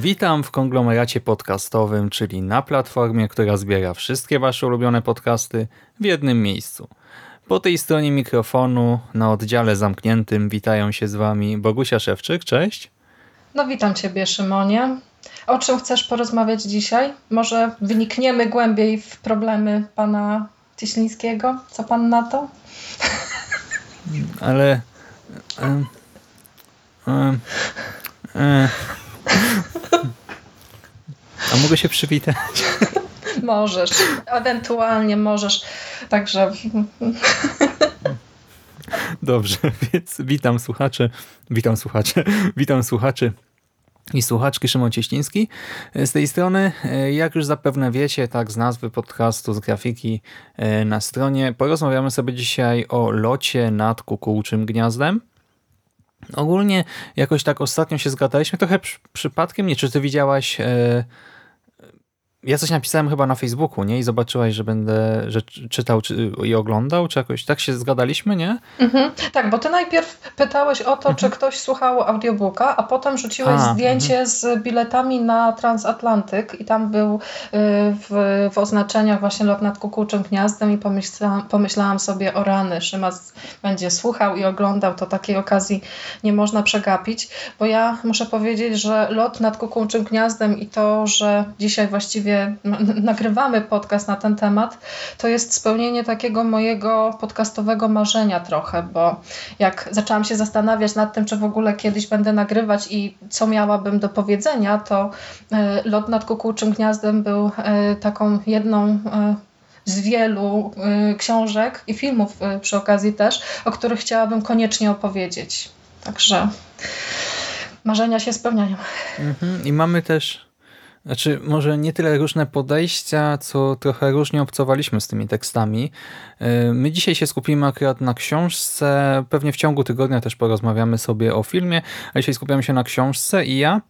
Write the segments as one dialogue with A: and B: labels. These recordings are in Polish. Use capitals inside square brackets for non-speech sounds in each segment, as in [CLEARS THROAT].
A: Witam w konglomeracie podcastowym, czyli na platformie, która zbiera wszystkie wasze ulubione podcasty w jednym miejscu. Po tej stronie mikrofonu, na oddziale zamkniętym, witają się z wami Bogusia Szewczyk, cześć.
B: No witam Ciebie Szymonie. O czym chcesz porozmawiać dzisiaj? Może wynikniemy głębiej w problemy pana Cieślińskiego? Co pan na to?
A: Ale... em. A mogę się przywitać?
B: Możesz, ewentualnie możesz. Także
A: Dobrze, [LAUGHS] więc witam słuchaczy, witam słuchaczy, [LAUGHS] witam słuchaczy i słuchaczki Szymon Cieśliński. Z tej strony, e, jak już zapewne wiecie, tak z nazwy podcastu, z grafiki e, na stronie, porozmawiamy sobie dzisiaj o locie nad kukułczym gniazdem. Ogólnie jakoś tak ostatnio się zgadaliśmy, trochę przy, przypadkiem, nie, czy ty widziałaś... E, ja coś napisałem chyba na Facebooku, nie? I zobaczyłaś, że będę że czy- czytał czy, i oglądał, czy jakoś tak się zgadaliśmy, nie?
B: Mhm. Tak, bo ty najpierw pytałeś o to, czy ktoś słuchał audiobooka, a potem rzuciłeś
A: A,
B: zdjęcie z biletami na transatlantyk i tam był y, w, w oznaczeniach właśnie lot nad kukułczym gniazdem i pomyślałam, pomyślałam sobie o rany, Szymas będzie słuchał i oglądał, to takiej okazji nie można przegapić, bo ja muszę powiedzieć, że lot nad kukułczym gniazdem i to, że dzisiaj właściwie n- nagrywamy podcast na ten temat, to jest spełnienie takiego mojego podcastowego marzenia trochę, bo jak zaczęłam się zastanawiać nad tym, czy w ogóle kiedyś będę nagrywać i co miałabym do powiedzenia, to e, Lot nad kukułczym gniazdem był e, taką jedną e, z wielu książek i filmów przy okazji też, o których chciałabym koniecznie opowiedzieć. Także marzenia się spełniają.
A: Mhm. I mamy też, znaczy może nie tyle różne podejścia, co trochę różnie obcowaliśmy z tymi tekstami. Yy, My dzisiaj się skupimy akurat na książce, pewnie w ciągu tygodnia też porozmawiamy sobie o filmie, a dzisiaj skupiamy się na książce i ja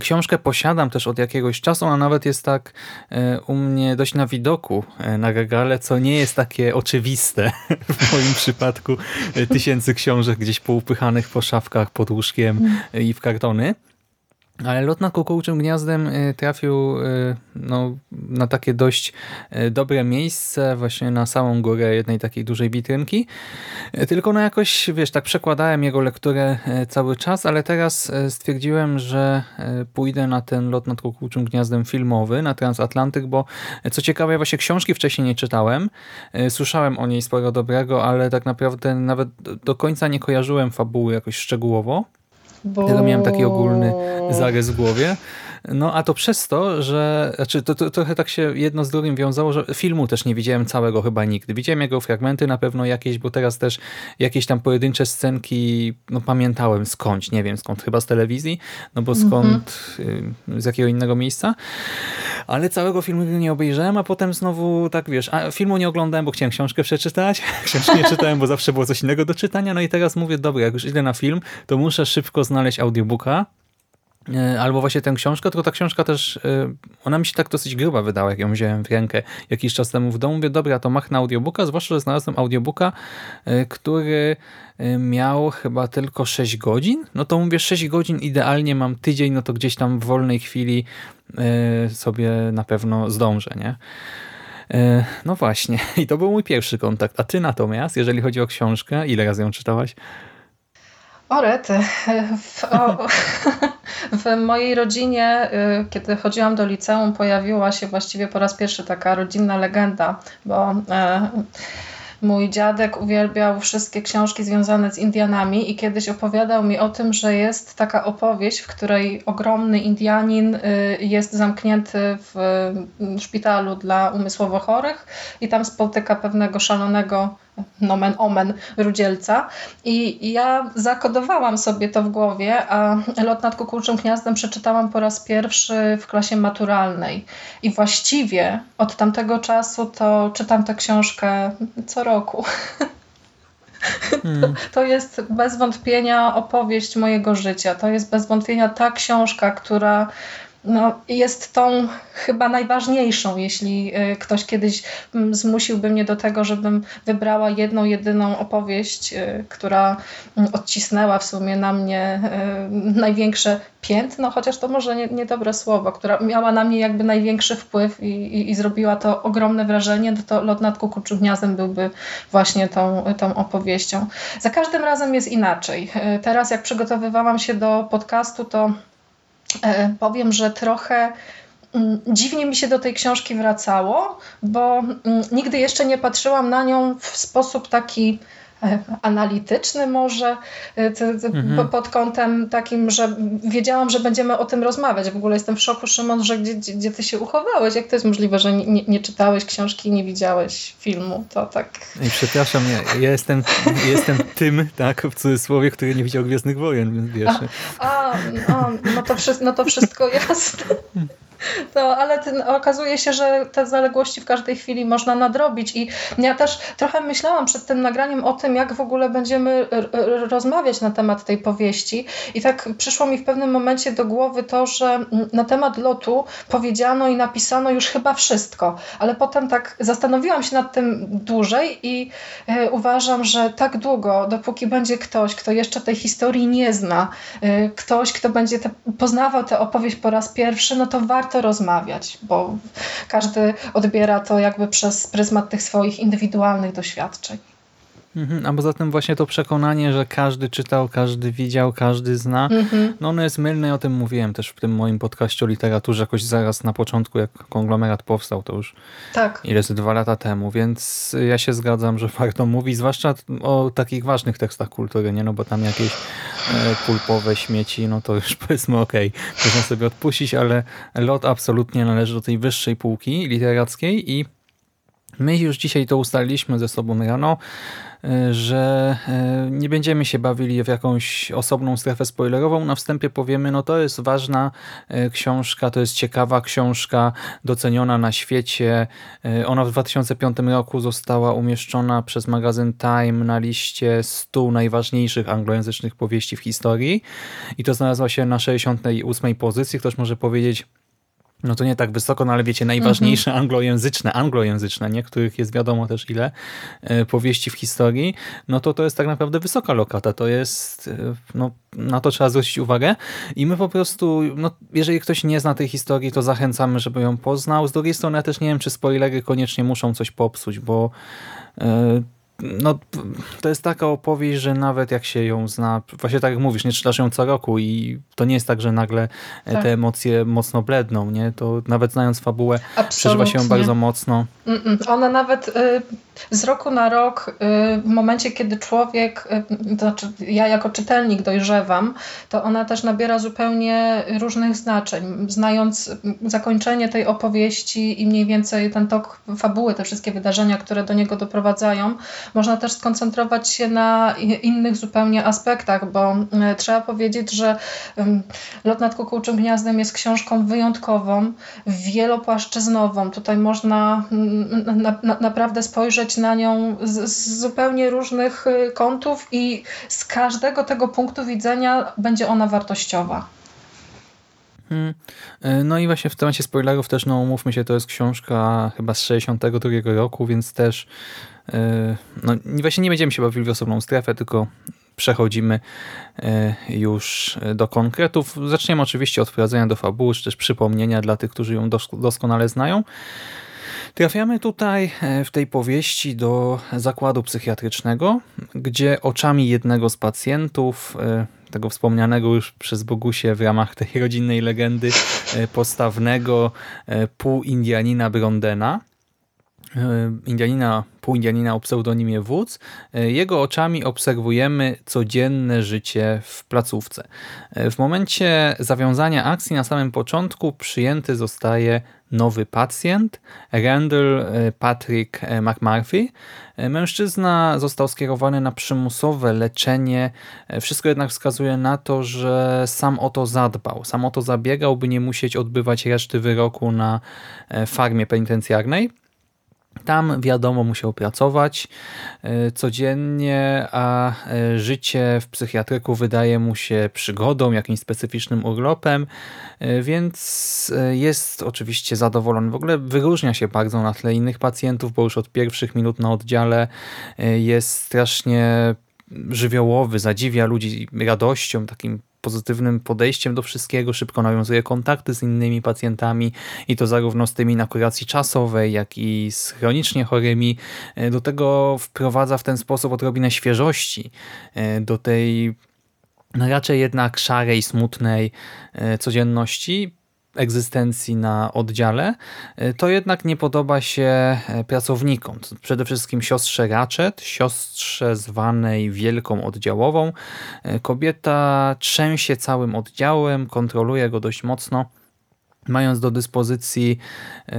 A: Książkę posiadam też od jakiegoś czasu, a nawet jest tak e, u mnie dość na widoku e, na regale, co nie jest takie oczywiste [LAUGHS] w moim przypadku tysięcy książek gdzieś poupychanych po szafkach, pod łóżkiem e, i w kartony. Ale lot nad kukułczym gniazdem e, trafił e, no, na takie dość e, dobre miejsce, właśnie na samą górę jednej takiej dużej witrynki. E, Tylko no jakoś, wiesz, tak przekładałem jego lekturę cały czas, ale teraz stwierdziłem, że pójdę na ten lot nad kukułczym gniazdem filmowy, na Transatlantyk, bo co ciekawe, ja właśnie książki wcześniej nie czytałem. Słyszałem o niej sporo dobrego, ale tak naprawdę nawet do końca nie kojarzyłem fabuły jakoś szczegółowo.
B: Bo...
A: Tylko miałem taki ogólny zarys w głowie. No a to przez to, że znaczy to, to trochę tak się jedno z drugim wiązało, że filmu też nie widziałem całego chyba nigdy. Widziałem jego fragmenty na pewno jakieś, bo teraz też jakieś tam pojedyncze scenki no pamiętałem skądś, nie wiem skąd, chyba z telewizji, no bo skąd, y, z jakiego innego miejsca. Ale całego filmu nie obejrzałem, a potem znowu tak wiesz, a filmu nie oglądałem, bo chciałem książkę przeczytać, [LAUGHS] książki nie czytałem, bo zawsze było coś innego do czytania, no i teraz mówię, dobra, jak już idę na film, to muszę szybko znaleźć audiobooka, albo właśnie tę książkę, tylko ta książka też, e, ona mi się tak dosyć gruba wydała, jak ją wziąłem w rękę jakiś czas temu w domu. Mówię, dobra, to machnę audiobooka, zwłaszcza, że znalazłem audiobooka, e, który e, miał chyba tylko 6 godzin. No to mówię, 6 godzin idealnie, mam tydzień, no to gdzieś tam w wolnej chwili e, sobie na pewno zdążę, nie? E, No właśnie, [LAUGHS] i to był mój pierwszy kontakt. A ty natomiast, jeżeli chodzi o książkę, ile razy ją czytałaś?
B: O rety. W, o, w mojej rodzinie, y, kiedy chodziłam do liceum, pojawiła się właściwie po raz pierwszy taka rodzinna legenda, bo e, mój dziadek uwielbiał wszystkie książki związane z Indianami i kiedyś opowiadał mi o tym, że jest taka opowieść, w której ogromny Indianin y, jest zamknięty w szpitalu dla umysłowo chorych i tam spotyka pewnego szalonego nomen omen Rudzielca. I ja zakodowałam sobie to w głowie, a Lot nad kukułczym gniazdem przeczytałam po raz pierwszy w klasie maturalnej. I właściwie od tamtego czasu to czytam tę książkę co roku.
A: Hmm.
B: To jest bez wątpienia opowieść mojego życia. To jest bez wątpienia ta książka, która no, jest tą chyba najważniejszą, jeśli y, ktoś kiedyś zmusiłby mnie do tego, żebym wybrała jedną, jedyną opowieść, y, która odcisnęła w sumie na mnie y, największe piętno, chociaż to może nie- niedobre słowo, która miała na mnie jakby największy wpływ i, i, i zrobiła to ogromne wrażenie, no to Lot nad gniazdem byłby właśnie tą, tą opowieścią. Za każdym razem jest inaczej. Teraz jak przygotowywałam się do podcastu, to E, powiem, że trochę mm, dziwnie mi się do tej książki wracało, bo mm, nigdy jeszcze nie patrzyłam na nią w sposób taki e, [LAUGHS] analityczny może, t-
A: Mhm.
B: po- pod kątem takim, że wiedziałam, że będziemy o tym rozmawiać. W ogóle jestem w szoku, Szymon, że gdzie, gdzie, ty się uchowałeś? Jak to jest możliwe, że nie, nie, czytałeś książki i nie widziałeś filmu? To tak...
A: I przepraszam, ja, ja jestem, jestem tym, tak, w cudzysłowie, który nie widział Gwiezdnych Wojen, więc wiesz.
B: A, a no, to wszy- no to wszystko [LAUGHS] jasne. No, ale ten, okazuje się, że te zaległości w każdej chwili można nadrobić i ja też trochę myślałam przed tym nagraniem o tym, jak w ogóle będziemy rozmawiać na temat tej powieści i tak przyszło mi w pewnym momencie do głowy to, że na temat lotu powiedziano i napisano już chyba wszystko, ale potem tak zastanowiłam się nad tym dłużej i e, uważam, że tak długo, dopóki będzie ktoś, kto jeszcze tej historii nie zna, e, ktoś, kto będzie te, poznawał tę opowieść po raz pierwszy, no to warto rozmawiać, bo każdy odbiera to jakby przez pryzmat tych swoich indywidualnych doświadczeń.
A: Mhm, A poza tym właśnie to przekonanie, że każdy czytał, każdy widział, każdy zna,
B: Mhm.
A: no ono jest mylne i o tym mówiłem też w tym moim podcaście o literaturze jakoś zaraz na początku, jak konglomerat powstał, to już
B: Tak.
A: ile z dwa lata temu, więc ja się zgadzam, że warto mówić, zwłaszcza o takich ważnych tekstach kultury, nie? No bo tam jakieś e, pulpowe śmieci, no to już [LAUGHS] powiedzmy okej, można sobie odpuścić, ale lot absolutnie należy do tej wyższej półki literackiej i my już dzisiaj to ustaliliśmy ze sobą rano, e, że e, nie będziemy się bawili w jakąś osobną strefę spoilerową. Na wstępie powiemy, no to jest ważna e, książka, to jest ciekawa książka, doceniona na świecie. Ona w 2005 roku została umieszczona przez magazyn Time na liście 100 najważniejszych anglojęzycznych powieści w historii i to znalazła się na 68 pozycji. Ktoś może powiedzieć, no to nie tak wysoko, no ale wiecie, najważniejsze anglojęzyczne, anglojęzyczne, nie? których jest wiadomo też ile, e, powieści w historii, no to to jest tak naprawdę wysoka lokata, to jest, e, no na to trzeba zwrócić uwagę i my po prostu, no jeżeli ktoś nie zna tej historii, to zachęcamy, żeby ją poznał. Z drugiej strony ja też nie wiem, czy spoilery koniecznie muszą coś popsuć, bo e, no, to jest taka opowieść, że nawet jak się ją zna, właśnie tak jak mówisz, nie czytasz ją co roku i to nie jest tak, że nagle e,
B: Tak.
A: te emocje mocno bledną, nie? To nawet znając fabułę, przeżywa
B: Absolutnie.
A: się ją bardzo mocno.
B: Mm-mm. Ona nawet y, z roku na rok, y, w momencie, kiedy człowiek, y, to znaczy ja jako czytelnik dojrzewam, to ona też nabiera zupełnie różnych znaczeń. Znając zakończenie tej opowieści i mniej więcej ten tok fabuły, te wszystkie wydarzenia, które do niego doprowadzają, można też skoncentrować się na innych zupełnie aspektach, bo y, trzeba powiedzieć, że Lot nad kukułczym gniazdem jest książką wyjątkową, wielopłaszczyznową. Tutaj można mm, na, na, naprawdę spojrzeć na nią z, z zupełnie różnych y, kątów i z każdego tego punktu widzenia będzie ona wartościowa.
A: Hmm. No i właśnie w temacie spoilerów też, no umówmy się, to jest książka chyba z 62 roku, więc też e, no właśnie nie będziemy się bawili w osobną strefę, tylko przechodzimy e, już do konkretów. Zaczniemy oczywiście od wprowadzenia do fabuły, czy też przypomnienia dla tych, którzy ją dos- doskonale znają. Trafiamy tutaj w tej powieści do zakładu psychiatrycznego, gdzie oczami jednego z pacjentów, tego wspomnianego już przez Bogusie w ramach tej rodzinnej legendy e, postawnego e, pół-Indianina Brondena, e, Indianina, pół-Indianina o pseudonimie e, jego oczami obserwujemy codzienne życie w placówce. W momencie zawiązania akcji na samym początku przyjęty zostaje nowy pacjent, Randall Patrick McMurphy. Mężczyzna został skierowany na przymusowe leczenie. Wszystko jednak wskazuje na to, że sam o to zadbał. Sam o to zabiegał, by nie musieć odbywać reszty wyroku na farmie penitencjarnej. Tam wiadomo musiał pracować e, codziennie, a e, życie w psychiatryku wydaje mu się przygodą, jakimś specyficznym urlopem, e, więc jest oczywiście zadowolony. W ogóle wyróżnia się bardzo na tle innych pacjentów, bo już od pierwszych minut na oddziale jest strasznie żywiołowy, zadziwia ludzi radością, takim pozytywnym podejściem do wszystkiego, szybko nawiązuje kontakty z innymi pacjentami i to zarówno z tymi na kuracji czasowej, jak i z chronicznie chorymi. E, do tego wprowadza w ten sposób odrobinę świeżości e, do tej no raczej jednak szarej, smutnej e, codzienności, egzystencji na oddziale, e, to jednak nie podoba się e, pracownikom. Przede wszystkim siostrze Ratchet, siostrze zwanej Wielką Oddziałową. E, kobieta trzęsie całym oddziałem, kontroluje go dość mocno mając do dyspozycji e,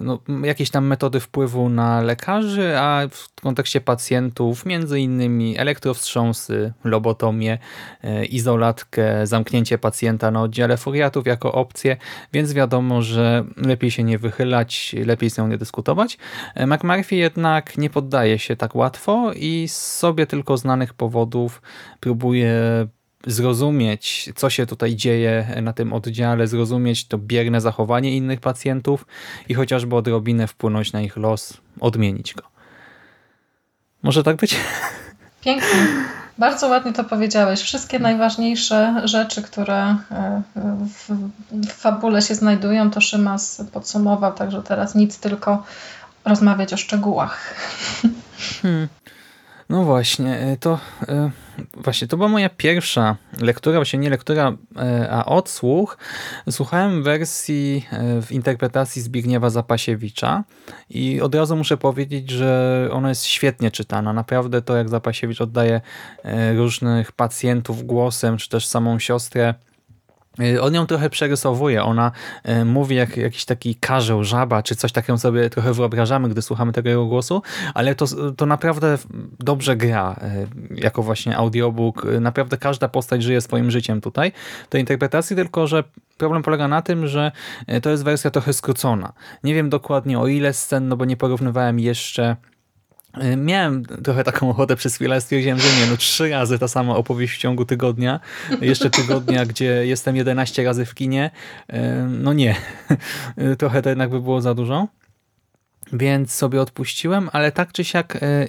A: no, jakieś tam metody wpływu na lekarzy, a w kontekście pacjentów między innymi elektrowstrząsy, lobotomię, e, izolatkę, zamknięcie pacjenta na oddziale furiatów jako opcję, więc wiadomo, że lepiej się nie wychylać, lepiej z nią nie dyskutować. E, McMurphy jednak nie poddaje się tak łatwo i z sobie tylko znanych powodów próbuje zrozumieć, co się tutaj dzieje na tym oddziale, zrozumieć to bierne zachowanie innych pacjentów i chociażby odrobinę wpłynąć na ich los, odmienić go. Może tak być?
B: Pięknie. Bardzo ładnie to powiedziałeś. Wszystkie najważniejsze rzeczy, które e, w, w fabule się znajdują, to Szymas podsumował, także teraz nic, tylko rozmawiać o szczegółach.
A: Hmm. No właśnie, e, to e, właśnie to była moja pierwsza lektura, właśnie nie lektura, e, a odsłuch. Słuchałem wersji w interpretacji Zbigniewa Zapasiewicza i od razu muszę powiedzieć, że ona jest świetnie czytana. Naprawdę to, jak Zapasiewicz oddaje różnych pacjentów głosem, czy też samą siostrę, on ją trochę przerysowuje. Ona y, mówi jak jakiś taki karzeł, żaba, czy coś takiego sobie trochę wyobrażamy, gdy słuchamy tego jego głosu, ale to, to naprawdę dobrze gra y, jako właśnie audiobook. Naprawdę każda postać żyje swoim życiem tutaj. To interpretacji, tylko że problem polega na tym, że to jest wersja trochę skrócona. Nie wiem dokładnie o ile scen, no bo nie porównywałem jeszcze Y, miałem trochę taką ochotę przez chwilę, stwierdziłem, że nie, no trzy razy ta sama opowieść w ciągu tygodnia, jeszcze tygodnia, gdzie jestem 11 razy w kinie, y, no nie, [LAUGHS] trochę to jednak by było za dużo, więc sobie odpuściłem, ale tak czy siak, y,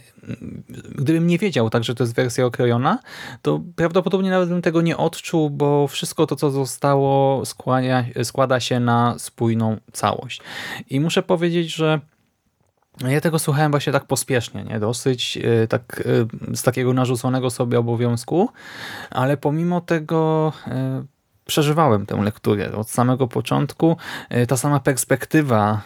A: gdybym nie wiedział tak, że to jest wersja okrojona, to prawdopodobnie nawet bym tego nie odczuł, bo wszystko to, co zostało skłania, składa się na spójną całość. I muszę powiedzieć, że ja tego słuchałem właśnie tak pospiesznie, nie? dosyć y, tak, y, z takiego narzuconego sobie obowiązku, ale pomimo tego y, przeżywałem tę lekturę od samego początku. Ta sama perspektywa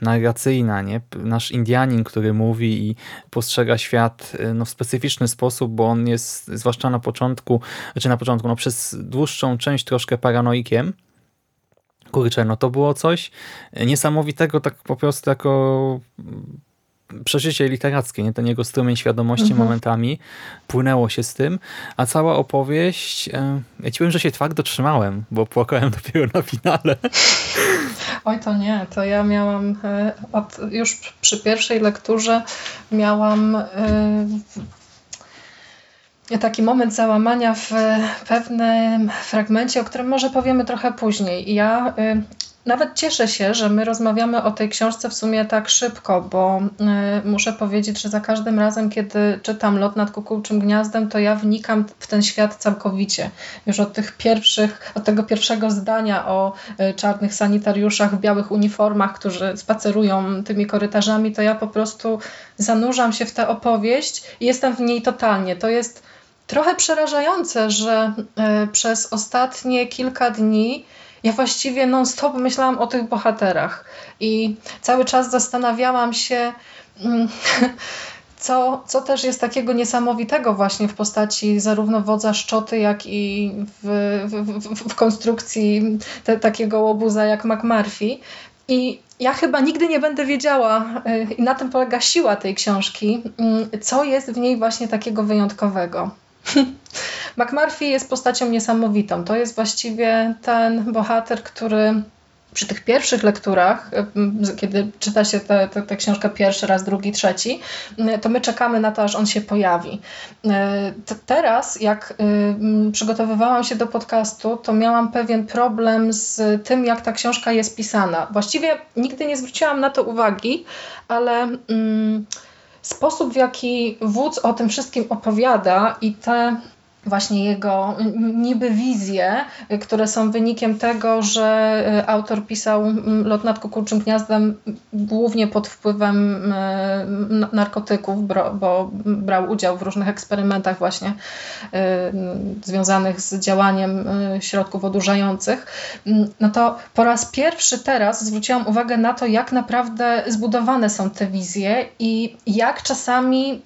A: narracyjna, nie? nasz Indianin, który mówi i postrzega świat no, w specyficzny sposób, bo on jest zwłaszcza na początku, znaczy na początku, no, przez dłuższą część troszkę paranoikiem, kurczę, no to było coś niesamowitego, tak po prostu jako przeżycie literackie, nie ten jego strumień świadomości mhm. momentami płynęło się z tym, a cała opowieść, e, ja ci powiem, że się twardo trzymałem, bo płakałem [LAUGHS] dopiero na finale.
B: Oj, to nie, to ja miałam e, od, już przy pierwszej lekturze miałam e, taki moment załamania w pewnym fragmencie, o którym może powiemy trochę później. I ja y, nawet cieszę się, że my rozmawiamy o tej książce w sumie tak szybko, bo y, muszę powiedzieć, że za każdym razem, kiedy czytam Lot nad kukułczym gniazdem, to ja wnikam w ten świat całkowicie. Już od tych pierwszych, od tego pierwszego zdania o y, czarnych sanitariuszach w białych uniformach, którzy spacerują tymi korytarzami, to ja po prostu zanurzam się w tę opowieść i jestem w niej totalnie. To jest trochę przerażające, że e, przez ostatnie kilka dni ja właściwie non-stop myślałam o tych bohaterach i cały czas zastanawiałam się, mm, [LAUGHS] co, co też jest takiego niesamowitego właśnie w postaci zarówno wodza Szczoty, jak i w, w, w, konstrukcji te, takiego łobuza jak McMurphy. I ja chyba nigdy nie będę wiedziała, y, i na tym polega siła tej książki, y, co jest w niej właśnie takiego wyjątkowego. [LAUGHS] McMurphy jest postacią niesamowitą. To jest właściwie ten bohater, który przy tych pierwszych lekturach, y, kiedy czyta się tę książkę pierwszy raz, drugi, trzeci, y, to my czekamy na to, aż on się pojawi. Y, teraz, jak przygotowywałam się do podcastu, to miałam pewien problem z tym, jak ta książka jest pisana. Właściwie nigdy nie zwróciłam na to uwagi, ale sposób, w jaki wódz o tym wszystkim opowiada i te właśnie jego niby wizje, które są wynikiem tego, że e, autor pisał Lot nad kukułczym gniazdem głównie pod wpływem e, narkotyków, bo brał udział w różnych eksperymentach właśnie e, związanych z działaniem środków odurzających, no to po raz pierwszy teraz zwróciłam uwagę na to, jak naprawdę zbudowane są te wizje i jak czasami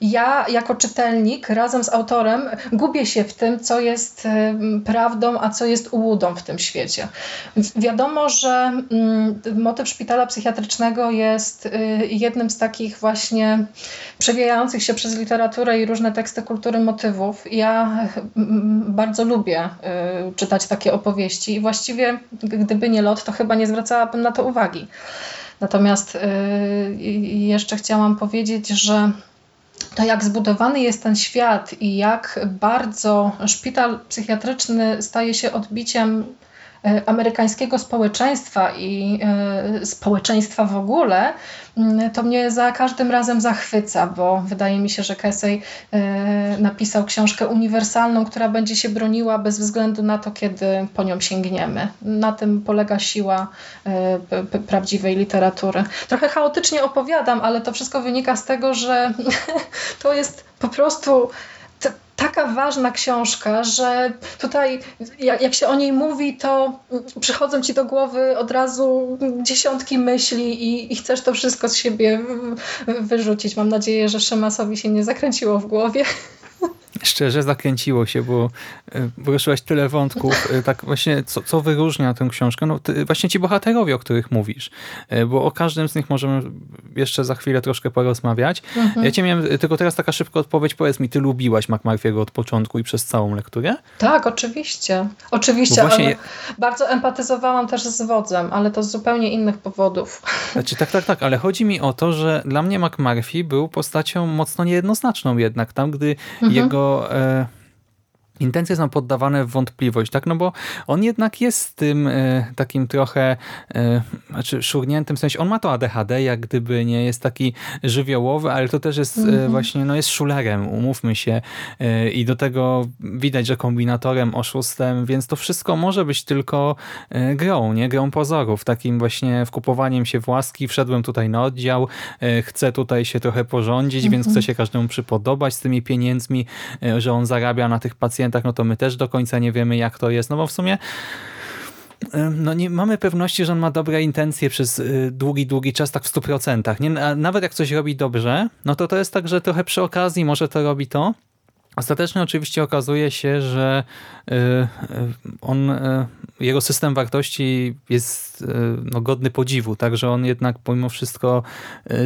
B: ja jako czytelnik razem z autorem gubię się w tym, co jest prawdą, a co jest ułudą w tym świecie. Wiadomo, że mm, motyw szpitala psychiatrycznego jest y, jednym z takich właśnie przewijających się przez literaturę i różne teksty kultury motywów. Ja bardzo lubię y, czytać takie opowieści i właściwie gdyby nie lot, to chyba nie zwracałabym na to uwagi. Natomiast y, jeszcze chciałam powiedzieć, że to jak zbudowany jest ten świat i jak bardzo szpital psychiatryczny staje się odbiciem E, amerykańskiego społeczeństwa i e, społeczeństwa w ogóle, to mnie za każdym razem zachwyca, bo wydaje mi się, że Kesey e, napisał książkę uniwersalną, która będzie się broniła bez względu na to, kiedy po nią sięgniemy. Na tym polega siła prawdziwej literatury. Trochę chaotycznie opowiadam, ale to wszystko wynika z tego, że [LAUGHS] to jest po prostu taka ważna książka, że tutaj jak, się o niej mówi, to przychodzą ci do głowy od razu dziesiątki myśli i, i chcesz to wszystko z siebie wyrzucić. Mam nadzieję, że Szymasowi się nie zakręciło w głowie.
A: Szczerze zakręciło się, bo poruszyłaś e, tyle wątków. E, tak właśnie, co, co wyróżnia tę książkę? No ty, właśnie ci bohaterowie, o których mówisz. E, bo o każdym z nich możemy jeszcze za chwilę troszkę porozmawiać. Mhm. Ja cię miałem tylko teraz taka szybka odpowiedź. Powiedz mi, ty lubiłaś McMurphy'ego od początku i przez całą lekturę?
B: Tak, oczywiście. Oczywiście, właśnie... bardzo empatyzowałam też z wodzem, ale to z zupełnie innych powodów.
A: Znaczy, tak, tak, tak, ale chodzi mi o to, że dla mnie McMurphy był postacią mocno niejednoznaczną jednak. Tam, gdy mhm. jego e, intencje są poddawane w wątpliwość, tak? No bo on jednak jest tym e, takim trochę e, znaczy szurniętym, w sensie on ma to ADHD, jak gdyby nie jest taki żywiołowy, ale to też jest mm -hmm. właśnie, no jest szulerem, umówmy się e, i do tego widać, że kombinatorem, oszustem, więc to wszystko może być tylko e, grą, nie? Grą pozorów, takim właśnie wkupowaniem się w łaski, wszedłem tutaj na oddział, chcę tutaj się trochę porządzić, mm -hmm. więc chcę się każdemu przypodobać z tymi pieniędzmi, że on zarabia na tych pacjentach pacjentach, no to my też do końca nie wiemy, jak to jest, no bo w sumie no nie mamy pewności, że on ma dobre intencje przez y, długi, długi czas, tak w 100%. Nie? Nawet jak coś robi dobrze, no to to jest tak, że trochę przy okazji może to robi to. Ostatecznie oczywiście okazuje się, że y, y, on, jego system wartości jest no, godny podziwu, także on jednak pomimo wszystko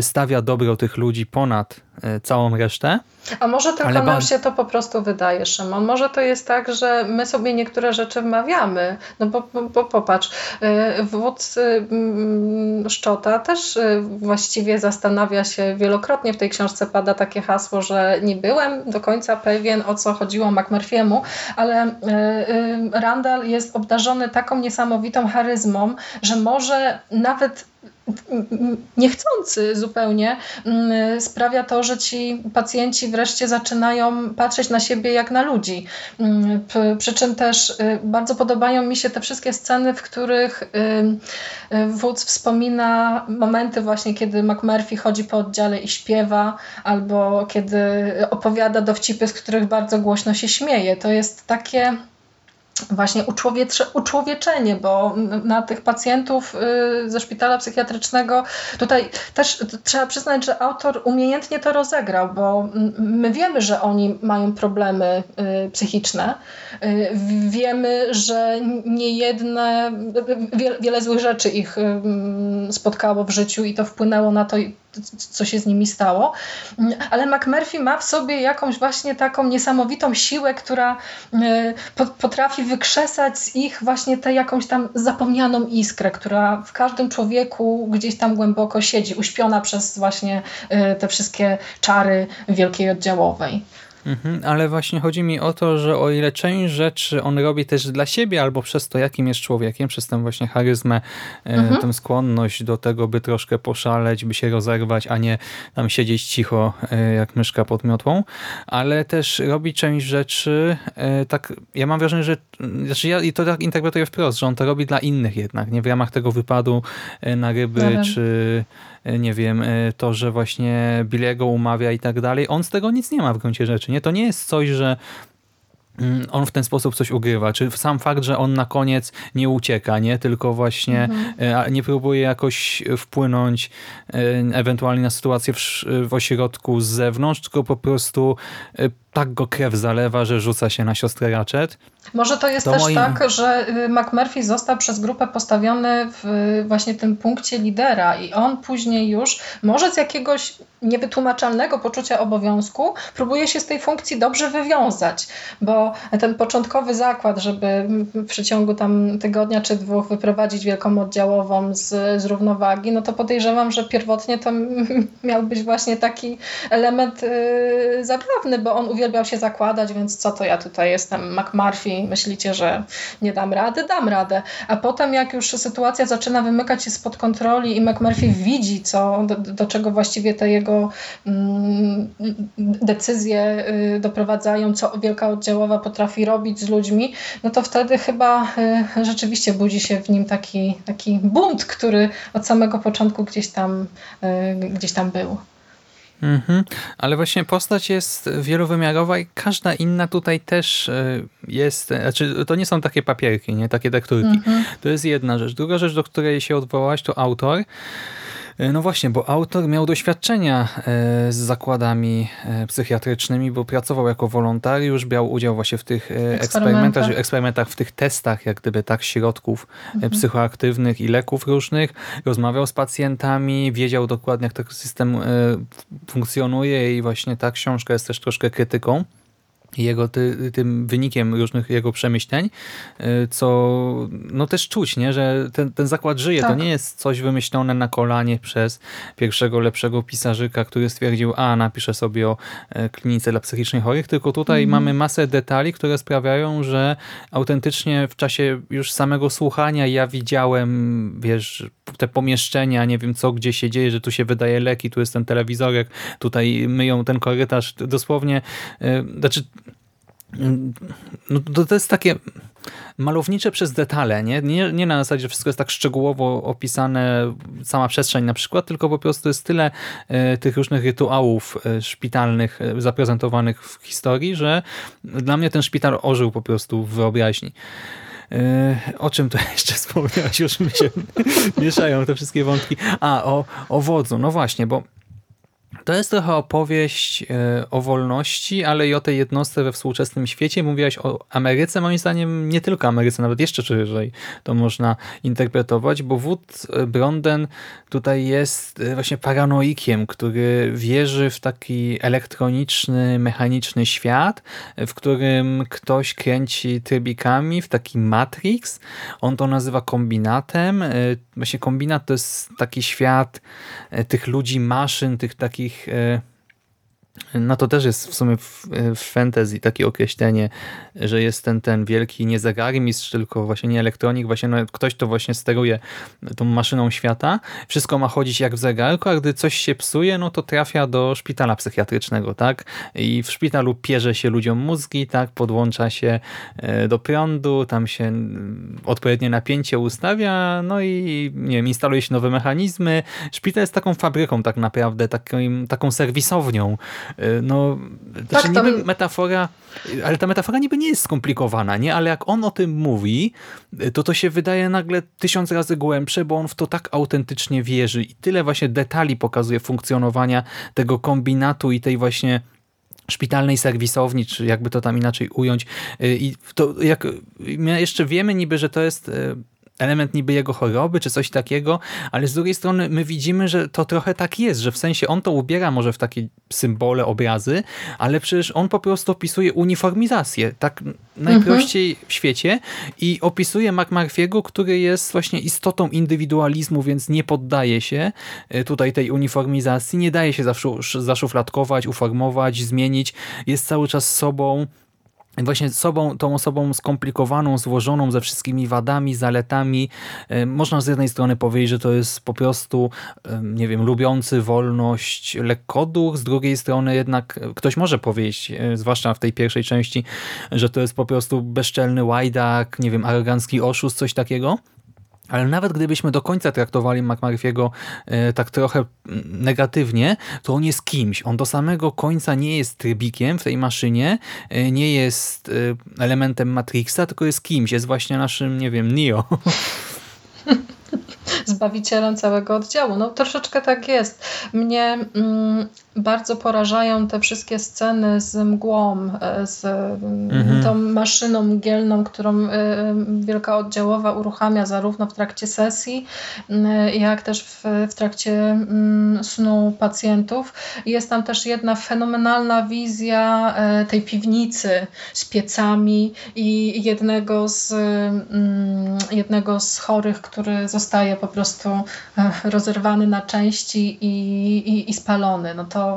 A: stawia dobro tych ludzi ponad całą resztę.
B: A może tylko nam się to po prostu wydaje, Szymon. Może to jest tak, że my sobie niektóre rzeczy wmawiamy. No bo, bo, bo popatrz, y, wódz y, mm, Szczota też właściwie zastanawia się wielokrotnie w tej książce pada takie hasło, że nie byłem do końca pewien o co chodziło McMurphy'emu, ale Randall jest obdarzony taką niesamowitą charyzmą, że może nawet niechcący zupełnie mm, sprawia to, że ci pacjenci wreszcie zaczynają patrzeć na siebie jak na ludzi. Mm, przy czym też y, bardzo podobają mi się te wszystkie sceny, w których y, y, wódz wspomina momenty właśnie, kiedy McMurphy chodzi po oddziale i śpiewa, albo kiedy opowiada dowcipy, z których bardzo głośno się śmieje. To jest takie właśnie uczłowiecze, uczłowieczenie, bo na tych pacjentów y, ze szpitala psychiatrycznego tutaj też trzeba przyznać, że autor umiejętnie to rozegrał, bo my wiemy, że oni mają problemy y, psychiczne. Y, wiemy, że nie jedne, wiele złych rzeczy ich spotkało w życiu i to wpłynęło na to, co się z nimi stało. Ale McMurphy ma w sobie jakąś właśnie taką niesamowitą siłę, która potrafi wykrzesać z ich właśnie tę jakąś tam zapomnianą iskrę, która w każdym człowieku gdzieś tam głęboko siedzi, uśpiona przez właśnie y, te wszystkie czary wielkiej oddziałowej.
A: Mhm, ale właśnie chodzi mi o to, że o ile część rzeczy on robi też dla siebie, albo przez to, jakim jest człowiekiem, przez tę właśnie charyzmę, e, mhm. tę skłonność do tego, by troszkę poszaleć, by się rozerwać, a nie tam siedzieć cicho, e, jak myszka pod miotłą, ale też robi część rzeczy, e, tak, ja mam wrażenie, że znaczy ja i to tak interpretuję wprost, że on to robi dla innych jednak, nie w ramach tego wypadu na ryby, czy nie wiem, e, to, że właśnie Billiego umawia i tak dalej. On z tego nic nie ma w gruncie rzeczy. Nie? To nie jest coś, że mm, on w ten sposób coś ugrywa, czy sam fakt, że on na koniec nie ucieka, nie tylko właśnie mhm. E, nie próbuje jakoś wpłynąć ewentualnie na sytuację w, w ośrodku z zewnątrz, tylko po prostu tak go krew zalewa, że rzuca się na siostrę Ratchet.
B: Może to jest to też moim... tak, że y, McMurphy został przez grupę postawiony w właśnie tym punkcie lidera i on później już, może z jakiegoś niewytłumaczalnego poczucia obowiązku, próbuje się z tej funkcji dobrze wywiązać, bo ten początkowy zakład, żeby w przeciągu tam tygodnia czy dwóch wyprowadzić wielką oddziałową z, z równowagi, no to podejrzewam, że pierwotnie to [LAUGHS] miał być właśnie taki element yy, zabawny, bo on uwielbiał się zakładać, więc co to ja tutaj jestem McMurphy, myślicie, że nie dam rady? Dam radę. A potem jak już sytuacja zaczyna wymykać się spod kontroli i McMurphy widzi, co, do, do czego właściwie te jego mm, decyzje y, doprowadzają, co wielka oddziałowa potrafi robić z ludźmi, no to wtedy chyba y, rzeczywiście budzi się w nim taki, taki bunt, który od samego początku gdzieś tam, y, gdzieś tam był.
A: Mhm. Ale właśnie postać jest wielowymiarowa i każda inna tutaj też e, jest, znaczy to nie są takie papierki, nie takie tekturki. Mhm. To jest jedna rzecz. Druga rzecz, do której się odwołać, to autor. E, no właśnie, bo autor miał doświadczenia e, z zakładami e, psychiatrycznymi, bo pracował jako wolontariusz, brał udział właśnie w tych eksperymentach, eksperymentach w tych testach, jak gdyby tak, środków mhm. psychoaktywnych i leków różnych. Rozmawiał z pacjentami, wiedział dokładnie, jak ten system funkcjonuje i właśnie ta książka jest też troszkę krytyką jego ty, tym wynikiem różnych jego przemyśleń, y, co no też czuć, nie? że ten, ten zakład żyje. Tak. To nie jest coś wymyślone na kolanie przez pierwszego lepszego pisarzyka, który stwierdził, a napiszę sobie o e, klinice dla psychicznie chorych, tylko tutaj mhm. mamy masę detali, które sprawiają, że autentycznie w czasie już samego słuchania ja widziałem, wiesz, te pomieszczenia, nie wiem co, gdzie się dzieje, że tu się wydaje leki, tu jest ten telewizorek, tutaj myją ten korytarz, dosłownie, e, znaczy no to, to jest takie malownicze przez detale, nie? nie? Nie na zasadzie, że wszystko jest tak szczegółowo opisane, sama przestrzeń na przykład, tylko po prostu jest tyle e, tych różnych rytuałów e, szpitalnych e, zaprezentowanych w historii, że dla mnie ten szpital ożył po prostu w wyobraźni. O czym to [LAUGHS] jeszcze wspomniałeś? Już mi się [LAUGHS] mieszają te wszystkie wątki. A, o, o wodzu. No właśnie, bo to jest trochę opowieść e, o wolności, ale i o tej jednostce we współczesnym świecie. Mówiłaś o Ameryce, moim zdaniem nie tylko Ameryce, nawet jeszcze szerzej to można interpretować, bo Wood Bronden tutaj jest e, właśnie paranoikiem, który wierzy w taki elektroniczny, mechaniczny świat, w którym ktoś kręci trybikami w taki Matrix. On to nazywa kombinatem. E, właśnie kombinat to jest taki świat tych ludzi, maszyn, tych takich takich e, no to też jest w sumie w, w fantasy takie określenie, że jest ten, ten wielki nie zegarmistrz, tylko właśnie nie elektronik, właśnie no, ktoś to właśnie steruje tą maszyną świata. Wszystko ma chodzić jak w zegarku, a gdy coś się psuje, no to trafia do szpitala psychiatrycznego, tak? I w szpitalu pierze się ludziom mózgi, tak? Podłącza się e, do prądu, tam się odpowiednie napięcie ustawia, no i nie wiem, instaluje się nowe mechanizmy. Szpital jest taką fabryką tak naprawdę, taką, taką serwisownią No,
B: Tak,
A: znaczy
B: tam-
A: niby metafora, ale ta metafora niby nie jest skomplikowana, nie? Ale jak on o tym mówi, to to się wydaje nagle tysiąc razy głębsze, bo on w to tak autentycznie wierzy i tyle właśnie detali pokazuje funkcjonowania tego kombinatu i tej właśnie szpitalnej serwisowni, czy jakby to tam inaczej ująć. Y, I to jak my jeszcze wiemy niby, że to jest y, element niby jego choroby, czy coś takiego, ale z drugiej strony my widzimy, że to trochę tak jest, że w sensie on to ubiera może w takie symbole, obrazy, ale przecież on po prostu opisuje uniformizację, tak najprościej w świecie i opisuje McMurphy'ego, który jest właśnie istotą indywidualizmu, więc nie poddaje się y, tutaj tej uniformizacji, nie daje się zaszu- zaszufladkować, uformować, zmienić, jest cały czas sobą, właśnie sobą, tą osobą skomplikowaną, złożoną ze wszystkimi wadami, zaletami. E, Można z jednej strony powiedzieć, że to jest po prostu, e, nie wiem, lubiący wolność lekkoduch, z drugiej strony jednak ktoś może powiedzieć, e, zwłaszcza w tej pierwszej części, że to jest po prostu bezczelny łajdak, nie wiem, arogancki oszust, coś takiego. Ale nawet gdybyśmy do końca traktowali McMurphy'ego e, tak trochę negatywnie, to on jest kimś. On do samego końca nie jest trybikiem w tej maszynie, e, nie jest e, elementem Matrixa, tylko jest kimś. Jest właśnie naszym, nie wiem, Neo. [LAUGHS]
B: zbawicielem całego oddziału. No troszeczkę tak jest. Mnie mm, bardzo porażają te wszystkie sceny z mgłą, e, z
A: Mhm.
B: tą maszyną mgielną, którą e, wielka oddziałowa uruchamia zarówno w trakcie sesji, jak też w, w trakcie mm, snu pacjentów. Jest tam też jedna fenomenalna wizja e, tej piwnicy z piecami i jednego z, mm, jednego z chorych, który zostaje po prostu e, rozerwany na części i, i, i spalony. No to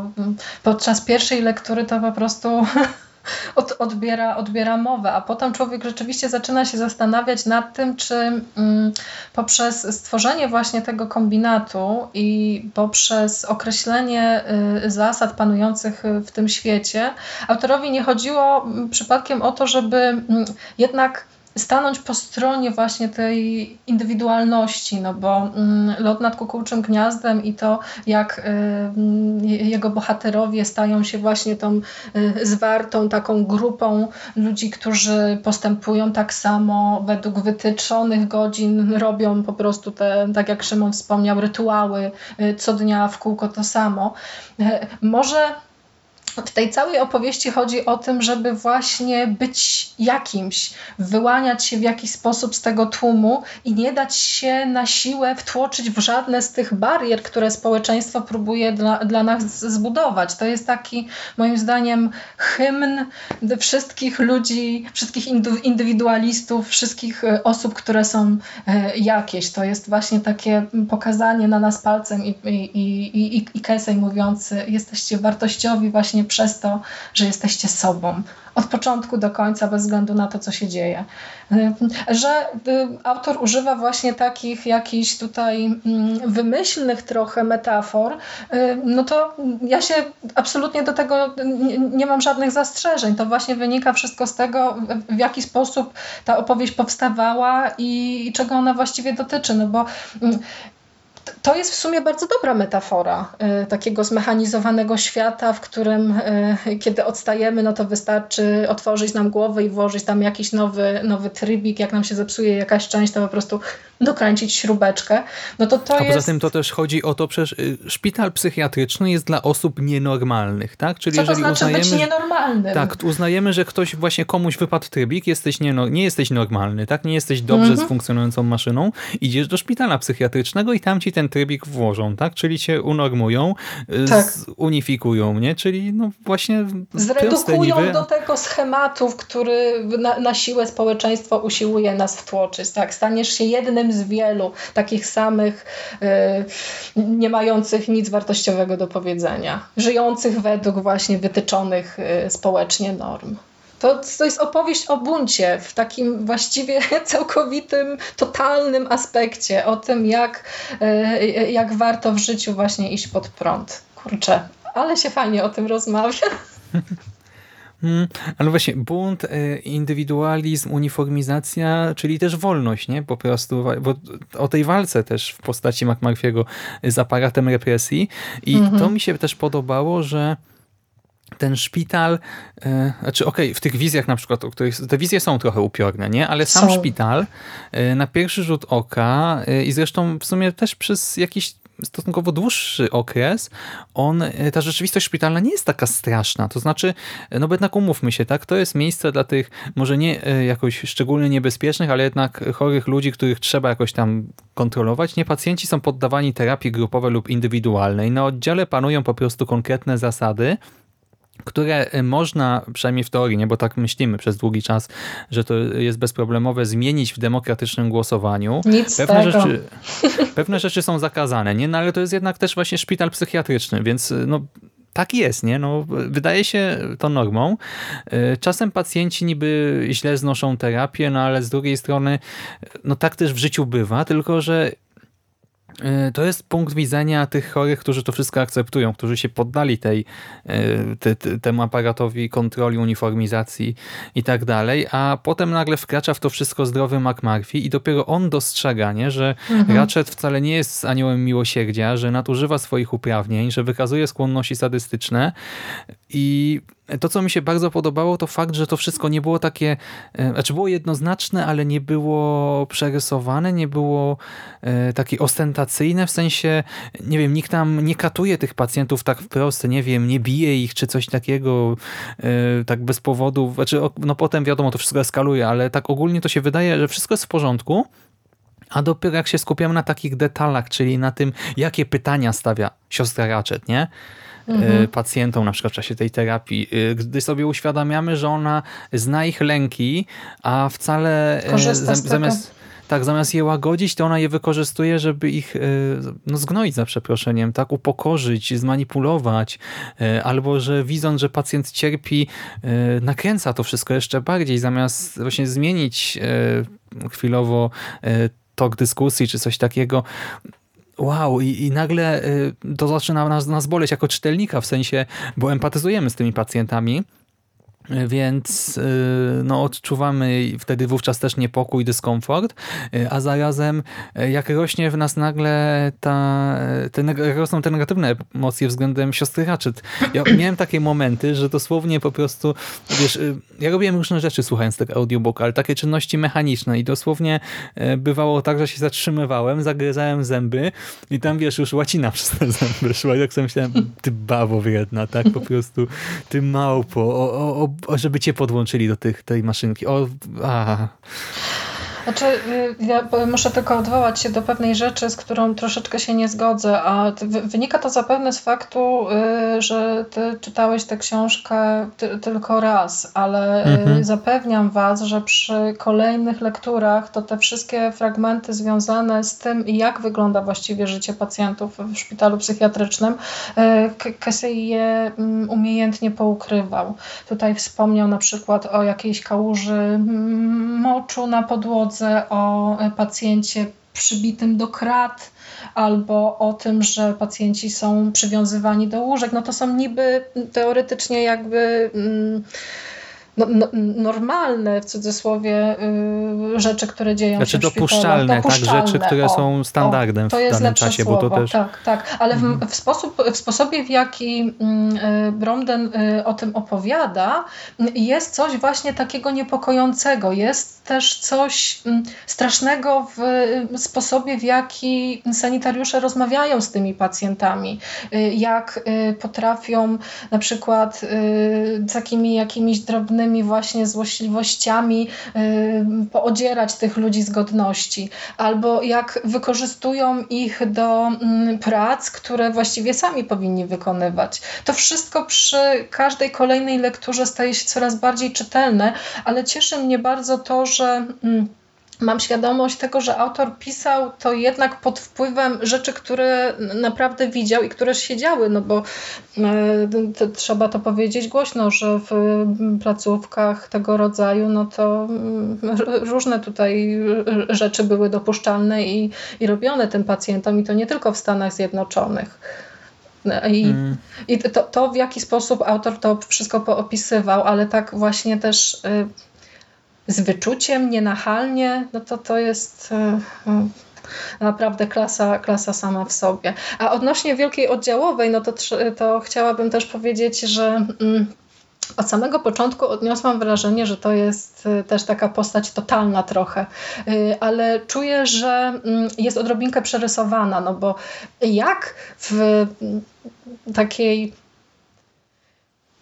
B: podczas pierwszej lektury to po prostu [LAUGHS] od, odbiera, odbiera mowę, a potem człowiek rzeczywiście zaczyna się zastanawiać nad tym, czy mm, poprzez stworzenie właśnie tego kombinatu i poprzez określenie y, zasad panujących w tym świecie, autorowi nie chodziło mm, przypadkiem o to, żeby mm, jednak stanąć po stronie właśnie tej indywidualności, no bo mm, lot nad kukułczym gniazdem i to, jak y, mm, jego bohaterowie stają się właśnie tą y, zwartą taką grupą ludzi, którzy postępują tak samo według wytyczonych godzin, robią po prostu te, tak jak Szymon wspomniał, rytuały y, co dnia w kółko to samo. Y, Może w tej całej opowieści chodzi o tym, żeby właśnie być jakimś, wyłaniać się w jakiś sposób z tego tłumu i nie dać się na siłę wtłoczyć w żadne z tych barier, które społeczeństwo próbuje dla, dla nas zbudować. To jest taki, moim zdaniem, hymn wszystkich ludzi, wszystkich indywidualistów, wszystkich e, osób, które są e, jakieś. To jest właśnie takie pokazanie na nas palcem i, i, i, i, i mówiący, jesteście wartościowi właśnie przez to, że jesteście sobą. Od początku do końca, bez względu na to, co się dzieje. Y, Że y, autor używa właśnie takich jakichś tutaj mm, wymyślnych trochę metafor, y, no to ja się absolutnie do tego nie, nie mam żadnych zastrzeżeń. To właśnie wynika wszystko z tego, w- w jaki sposób ta opowieść powstawała i czego ona właściwie dotyczy. No bo mm, to jest w sumie bardzo dobra metafora y, takiego zmechanizowanego świata, w którym y, kiedy odstajemy, no to wystarczy otworzyć nam głowę i włożyć tam jakiś nowy, nowy trybik. Jak nam się zepsuje jakaś część, to po prostu dokręcić śrubeczkę. No to to
A: A
B: jest...
A: poza tym to też chodzi o to, przecież y, szpital psychiatryczny jest dla osób nienormalnych, tak? Czyli
B: Co to
A: jeżeli
B: znaczy być
A: uznajemy,
B: nienormalnym?
A: Tak, uznajemy, że ktoś właśnie komuś wypadł trybik, jesteś nie, nie jesteś normalny, tak? Nie jesteś dobrze
B: Mhm.
A: z funkcjonującą maszyną, idziesz do szpitala psychiatrycznego i tam ci ten trybik włożą, tak? Czyli cię unormują, y,
B: Tak.
A: unifikują, nie? Czyli no właśnie
B: Zredukują
A: niby.
B: do tego schematu, w który na, na siłę społeczeństwo usiłuje nas wtłoczyć. Tak? Staniesz się jednym z wielu takich samych, y, nie mających nic wartościowego do powiedzenia, żyjących według właśnie wytyczonych y, społecznie norm. To, to jest opowieść o buncie w takim właściwie [LAUGHS] całkowitym, totalnym aspekcie o tym, jak, y, jak warto w życiu właśnie iść pod prąd. Kurczę, ale się fajnie o tym rozmawia.
A: Hmm, [LAUGHS] ale właśnie bunt, y, indywidualizm, uniformizacja, czyli też wolność, nie? Po prostu, bo o tej walce też w postaci McMurphy'ego z aparatem represji i
B: Mhm.
A: to mi się też podobało, że ten szpital, e, znaczy okej, okay, w tych wizjach na przykład, o których, te wizje są trochę upiorne, nie? ale sam są. szpital e, na pierwszy rzut oka e, i zresztą w sumie też przez jakiś stosunkowo dłuższy okres, on, ta rzeczywistość szpitalna nie jest taka straszna. To znaczy, no bo jednak umówmy się, tak, to jest miejsce dla tych może nie jakoś szczególnie niebezpiecznych, ale jednak chorych ludzi, których trzeba jakoś tam kontrolować. Nie pacjenci są poddawani terapii grupowej lub indywidualnej. Na oddziale panują po prostu konkretne zasady, które y, można, przynajmniej w teorii, nie, bo tak myślimy przez długi czas, że to jest bezproblemowe, zmienić w demokratycznym głosowaniu.
B: Nic
A: pewne,
B: tego.
A: rzeczy, [LAUGHS] pewne rzeczy są zakazane, nie? No, ale to jest jednak też właśnie szpital psychiatryczny, więc y, no, tak jest, nie? No, wydaje się to normą. Y, czasem pacjenci niby źle znoszą terapię, no ale z drugiej strony no tak też w życiu bywa, tylko że to jest punkt widzenia tych chorych, którzy to wszystko akceptują, którzy się poddali tej, e, te, te, temu aparatowi kontroli, uniformizacji i tak dalej, a potem nagle wkracza w to wszystko zdrowy McMurphy i dopiero on dostrzega, nie, że mhm. Ratchet wcale nie jest aniołem miłosierdzia, że nadużywa swoich uprawnień, że wykazuje skłonności sadystyczne i to, co mi się bardzo podobało, to fakt, że to wszystko nie było takie, e, znaczy było jednoznaczne, ale nie było przerysowane, nie było e, takie ostentacyjne, w sensie, nie wiem, nikt tam nie katuje tych pacjentów tak wprost, nie wiem, nie bije ich, czy coś takiego, e, tak bez powodu, znaczy, no potem wiadomo, to wszystko eskaluje, ale tak ogólnie to się wydaje, że wszystko jest w porządku, a dopiero jak się skupiamy na takich detalach, czyli na tym, jakie pytania stawia siostra Ratchet, nie? Mhm. pacjentom na przykład w czasie tej terapii, y, gdy sobie uświadamiamy, że ona zna ich lęki, a wcale
B: y, zamiast
A: tak, zamiast je łagodzić, to ona je wykorzystuje, żeby ich no, zgnoić za przeproszeniem, tak, upokorzyć, zmanipulować, albo że widząc, że pacjent cierpi, nakręca to wszystko jeszcze bardziej, zamiast właśnie zmienić chwilowo tok dyskusji czy coś takiego, wow, i, i nagle y, to zaczyna nas, nas boleć jako czytelnika, w sensie, bo empatyzujemy z tymi pacjentami, więc y, no, odczuwamy wtedy wówczas też niepokój, dyskomfort, y, a zarazem y, jak rośnie w nas nagle ta, te, rosną te negatywne emocje względem siostry Ratchet. Ja [CLEARS THROAT] miałem takie momenty, że dosłownie po prostu, wiesz, ja robiłem różne rzeczy słuchając tego audiobooka, ale takie czynności mechaniczne i dosłownie bywało tak, że się zatrzymywałem, zagryzałem zęby i tam, wiesz, już łacina [LAUGHS] przez te zęby szła. Jak sobie myślałem, ty bawo wredna, tak, po prostu, ty małpo, o, o żeby cię podłączyli do tych, tej maszynki. O, a.
B: Znaczy, y, ja muszę tylko odwołać się do pewnej rzeczy, z którą troszeczkę się nie zgodzę, a wynika to zapewne z faktu, y, że ty czytałeś tę książkę tylko raz, ale y, mhm. zapewniam was, że przy kolejnych lekturach to te wszystkie fragmenty związane z tym, jak wygląda właściwie życie pacjentów w szpitalu psychiatrycznym, Kesey je mm, umiejętnie poukrywał. Tutaj wspomniał na przykład o jakiejś kałuży mm, moczu na podłodze, o pacjencie przybitym do krat, albo o tym, że pacjenci są przywiązywani do łóżek, no to są niby teoretycznie jakby. No, no, normalne, w cudzysłowie, y, rzeczy, które dzieją
A: znaczy
B: się w
A: dopuszczalne, dopuszczalne, tak, rzeczy, które o, są standardem o,
B: to jest
A: w danym czasie. Bo to też...
B: Tak, tak, ale w, mhm. w, sposób, w sposobie, w jaki mm, y, Bromden y, o tym opowiada, jest coś właśnie takiego niepokojącego. Jest też coś mm, strasznego w sposobie, w jaki sanitariusze rozmawiają z tymi pacjentami. Jak potrafią na przykład z takimi jakimiś drobnymi różnymi właśnie złośliwościami poodzierać tych ludzi z godności, albo jak wykorzystują ich do mm, prac, które właściwie sami powinni wykonywać. To wszystko przy każdej kolejnej lekturze staje się coraz bardziej czytelne, ale cieszy mnie bardzo to, że mm, mam świadomość tego, że autor pisał to jednak pod wpływem rzeczy, które naprawdę widział i które się działy, no bo e, to, trzeba to powiedzieć głośno, że w placówkach tego rodzaju, no to różne tutaj rzeczy były dopuszczalne i, i robione tym pacjentom i to nie tylko w Stanach Zjednoczonych. I, mm. i to, to, w jaki sposób autor to wszystko poopisywał, ale tak właśnie też y, z wyczuciem, nienachalnie, no to to jest e, e, Naprawdę klasa, klasa sama w sobie. A odnośnie Wielkiej Oddziałowej, no to, to chciałabym też powiedzieć, że mm, od samego początku odniosłam wrażenie, że to jest y, też taka postać totalna trochę, ale czuję, że mm, jest odrobinkę przerysowana, no bo jak w mm, takiej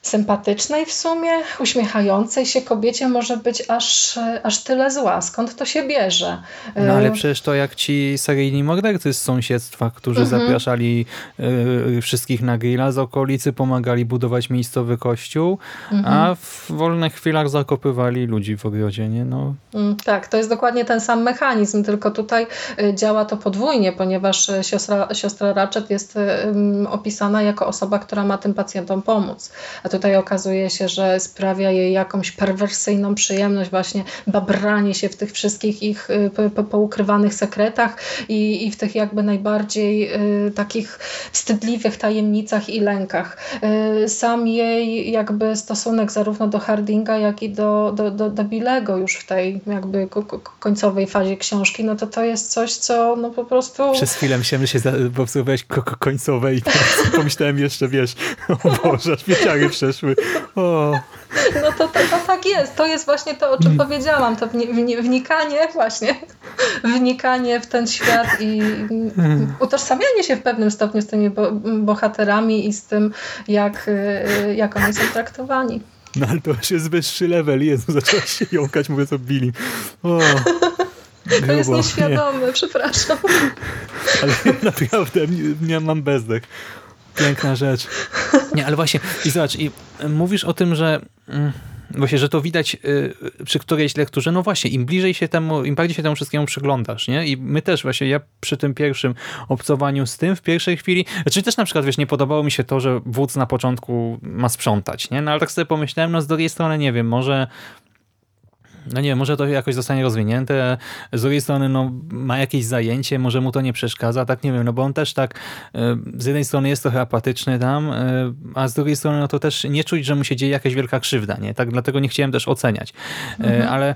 B: sympatycznej w sumie, uśmiechającej się kobiecie może być aż, aż tyle zła. Skąd to się bierze?
A: No ale
B: Y,
A: przecież to jak ci seryjni mordercy z sąsiedztwa, którzy
B: Mhm.
A: zapraszali y, wszystkich na grilla z okolicy, pomagali budować miejscowy kościół,
B: Mhm.
A: a w wolnych chwilach zakopywali ludzi w ogrodzie, nie? No,
B: Mm, Tak, to jest dokładnie ten sam mechanizm, tylko tutaj y, działa to podwójnie, ponieważ y, siostra, siostra Ratchet jest y, opisana jako osoba, która ma tym pacjentom pomóc. A tutaj okazuje się, że sprawia jej jakąś perwersyjną przyjemność właśnie babranie się w tych wszystkich ich y, po, po, poukrywanych sekretach i, i w tych jakby najbardziej y, takich wstydliwych tajemnicach i lękach. Y, Sam jej jakby stosunek zarówno do Hardinga, jak i do, do, do, do Billego już w tej jakby ko- ko- końcowej fazie książki, no to to jest coś, co no po prostu...
A: Przez chwilę myślałem, że się obserwowałeś końcowe i pomyślałem jeszcze, wiesz, [LAUGHS] o Boże, aż mi ciary przeszły. O.
B: No to, to, to tak jest. To jest właśnie to, o czym powiedziałam. To wni- wni- wnikanie właśnie, wnikanie w ten świat i utożsamianie się w pewnym stopniu z tymi bo- bohaterami i z tym, jak, y, jak oni są traktowani.
A: No ale to już jest wyższy level. Jezu, zaczęłaś się jąkać, mówiąc o Billy. O.
B: To jest
A: Grubo,
B: nieświadome, przepraszam.
A: Ale [LAUGHS] naprawdę, nie mam bezdech. Piękna rzecz. Nie, ale właśnie, i zobacz, i mówisz o tym, że mm, właśnie, że to widać y, przy którejś lekturze, no właśnie, im bliżej się temu, im bardziej się temu wszystkiemu przyglądasz, nie? I my też właśnie, ja przy tym pierwszym obcowaniu z tym w pierwszej chwili, znaczy też na przykład, wiesz, nie podobało mi się to, że wódz na początku ma sprzątać, nie? No ale tak sobie pomyślałem, no z drugiej strony, nie wiem, może no nie wiem, może to jakoś zostanie rozwinięte, z drugiej strony no, ma jakieś zajęcie, może mu to nie przeszkadza, tak nie wiem, no bo on też tak y, z jednej strony jest trochę apatyczny tam, y, a z drugiej strony no to też nie czuć, że mu się dzieje jakaś wielka krzywda, nie? Tak dlatego nie chciałem też oceniać. Y, Ale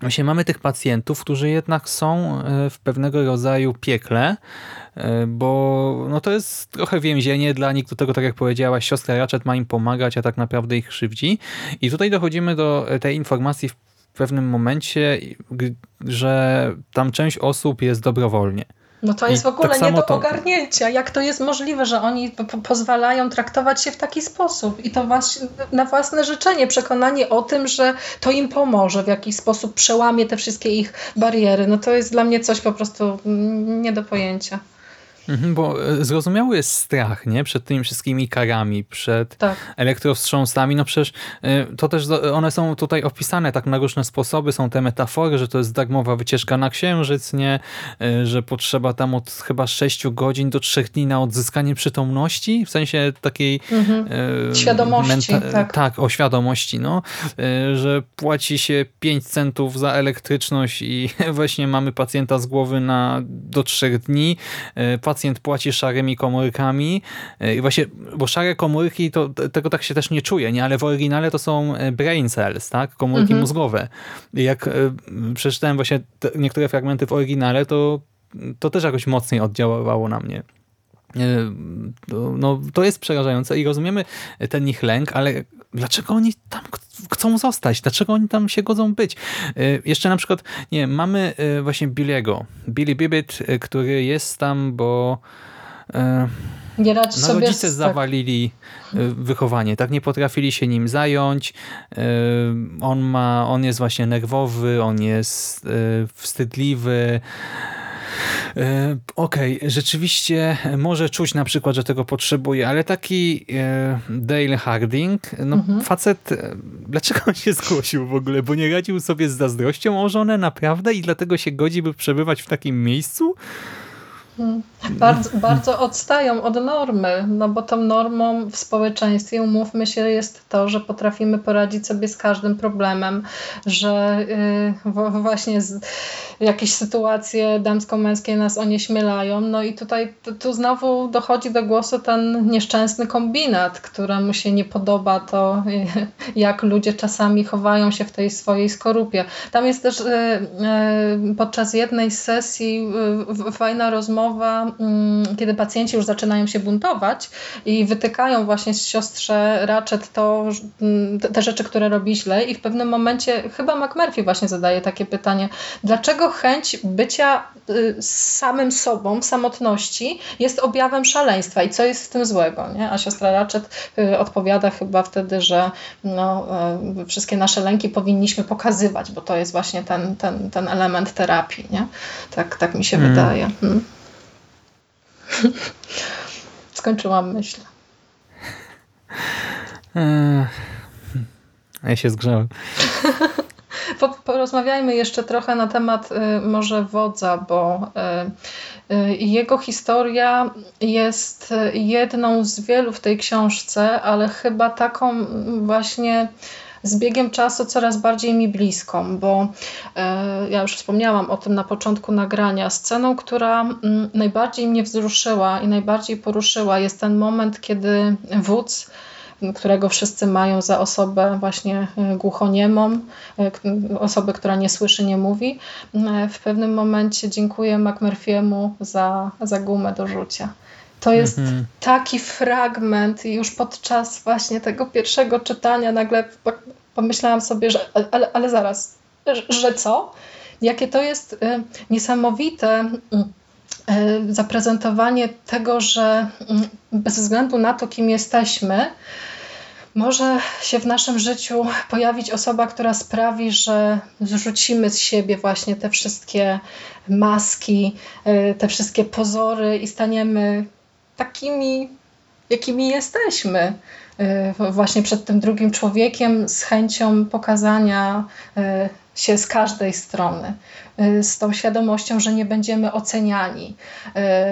A: Właśnie mamy tych pacjentów, którzy jednak są w pewnego rodzaju piekle, bo no to jest trochę więzienie dla nich, do tego, tak jak powiedziałaś, siostra Ratchet ma im pomagać, a tak naprawdę ich krzywdzi. I tutaj dochodzimy do tej informacji w pewnym momencie, że tam część osób jest dobrowolnie.
B: No to
A: I
B: jest w ogóle
A: tak
B: nie do
A: to-
B: ogarnięcia. Jak to jest możliwe, że oni po- po- pozwalają traktować się w taki sposób i to właśnie na własne życzenie, przekonanie o tym, że to im pomoże, w jakiś sposób przełamie te wszystkie ich bariery. No to jest dla mnie coś po prostu mm, nie do pojęcia.
A: Mhm, Bo e, zrozumiały jest strach nie? przed tymi wszystkimi karami, przed
B: Tak.
A: elektrowstrząsami. No przecież e, to też one są tutaj opisane tak na różne sposoby. Są te metafory, że to jest darmowa wycieczka na księżyc, nie? E, że potrzeba tam od chyba 6 godzin do 3 dni na odzyskanie przytomności, w sensie takiej
B: Mhm.
A: e,
B: Świadomości, tak.
A: tak, o świadomości, no, E, że płaci się 5 centów za elektryczność i [LAUGHS] właśnie mamy pacjenta z głowy na do 3 dni. E, Pacjent płaci szarymi komórkami E, i właśnie, bo szare komórki, to tego tak się też nie czuje, nie? ale w oryginale to są e, brain cells, tak? komórki
B: Mhm.
A: mózgowe. I jak e, przeczytałem właśnie niektóre fragmenty w oryginale, to to też jakoś mocniej oddziaływało na mnie. No, to jest przerażające i rozumiemy ten ich lęk, ale dlaczego oni tam ch- chcą zostać? Dlaczego oni tam się godzą być? E, Jeszcze na przykład, nie wiem, mamy e, właśnie Billiego, Billy Bibbit, e, który jest tam, bo
B: Nie
A: no,
B: sobie
A: rodzice
B: tak.
A: zawalili wychowanie, tak nie potrafili się nim zająć. On ma, on jest właśnie nerwowy, on jest wstydliwy. E, Okej, rzeczywiście może czuć na przykład, że tego potrzebuje, ale taki e, Dale Harding, no
B: Mhm.
A: facet, e, dlaczego on się zgłosił w ogóle? Bo nie radził sobie z zazdrością o żonę naprawdę i dlatego się godzi, by przebywać w takim miejscu?
B: Hmm. Bardzo, bardzo odstają od normy, no bo tą normą w społeczeństwie, umówmy się, jest to, że potrafimy poradzić sobie z każdym problemem, że yy, właśnie z, jakieś sytuacje damsko-męskie nas onieśmielają. No i tutaj tu znowu dochodzi do głosu ten nieszczęsny kombinat, któremu się nie podoba to, [LAUGHS] jak ludzie czasami chowają się w tej swojej skorupie. Tam jest też yy, yy, podczas jednej sesji fajna rozmowa, mm, kiedy pacjenci już zaczynają się buntować i wytykają właśnie z siostrze Ratchet to, mm, te rzeczy, które robi źle i w pewnym momencie chyba McMurphy właśnie zadaje takie pytanie, dlaczego chęć bycia y, samym sobą w samotności jest objawem szaleństwa i co jest w tym złego, nie? A siostra Ratchet y, odpowiada chyba wtedy, że no, y, wszystkie nasze lęki powinniśmy pokazywać, bo to jest właśnie ten, ten, ten element terapii, nie? Tak, tak mi się hmm. wydaje. Hmm. [LAUGHS] Skończyłam myśl.
A: Ja się zgrzałem. [LAUGHS]
B: Porozmawiajmy jeszcze trochę na temat y, może wodza, bo y, y, jego historia jest jedną z wielu w tej książce, ale chyba taką właśnie z biegiem czasu coraz bardziej mi bliską, bo ja już wspomniałam o tym na początku nagrania. Sceną, która mm, najbardziej mnie wzruszyła i najbardziej poruszyła, jest ten moment, kiedy wódz którego wszyscy mają za osobę właśnie e, głuchoniemą, e, osobę, która nie słyszy, nie mówi. E, w pewnym momencie dziękuję McMurphy'emu za, za gumę do rzucia. To jest mhm. taki fragment i już podczas właśnie tego pierwszego czytania nagle pomyślałam sobie, że ale, ale zaraz, że co? Jakie to jest niesamowite zaprezentowanie tego, że bez względu na to, kim jesteśmy, może się w naszym życiu pojawić osoba, która sprawi, że zrzucimy z siebie właśnie te wszystkie maski, te wszystkie pozory i staniemy takimi, jakimi jesteśmy. E, właśnie przed tym drugim człowiekiem, z chęcią pokazania e, się z każdej strony, z tą świadomością, że nie będziemy oceniani.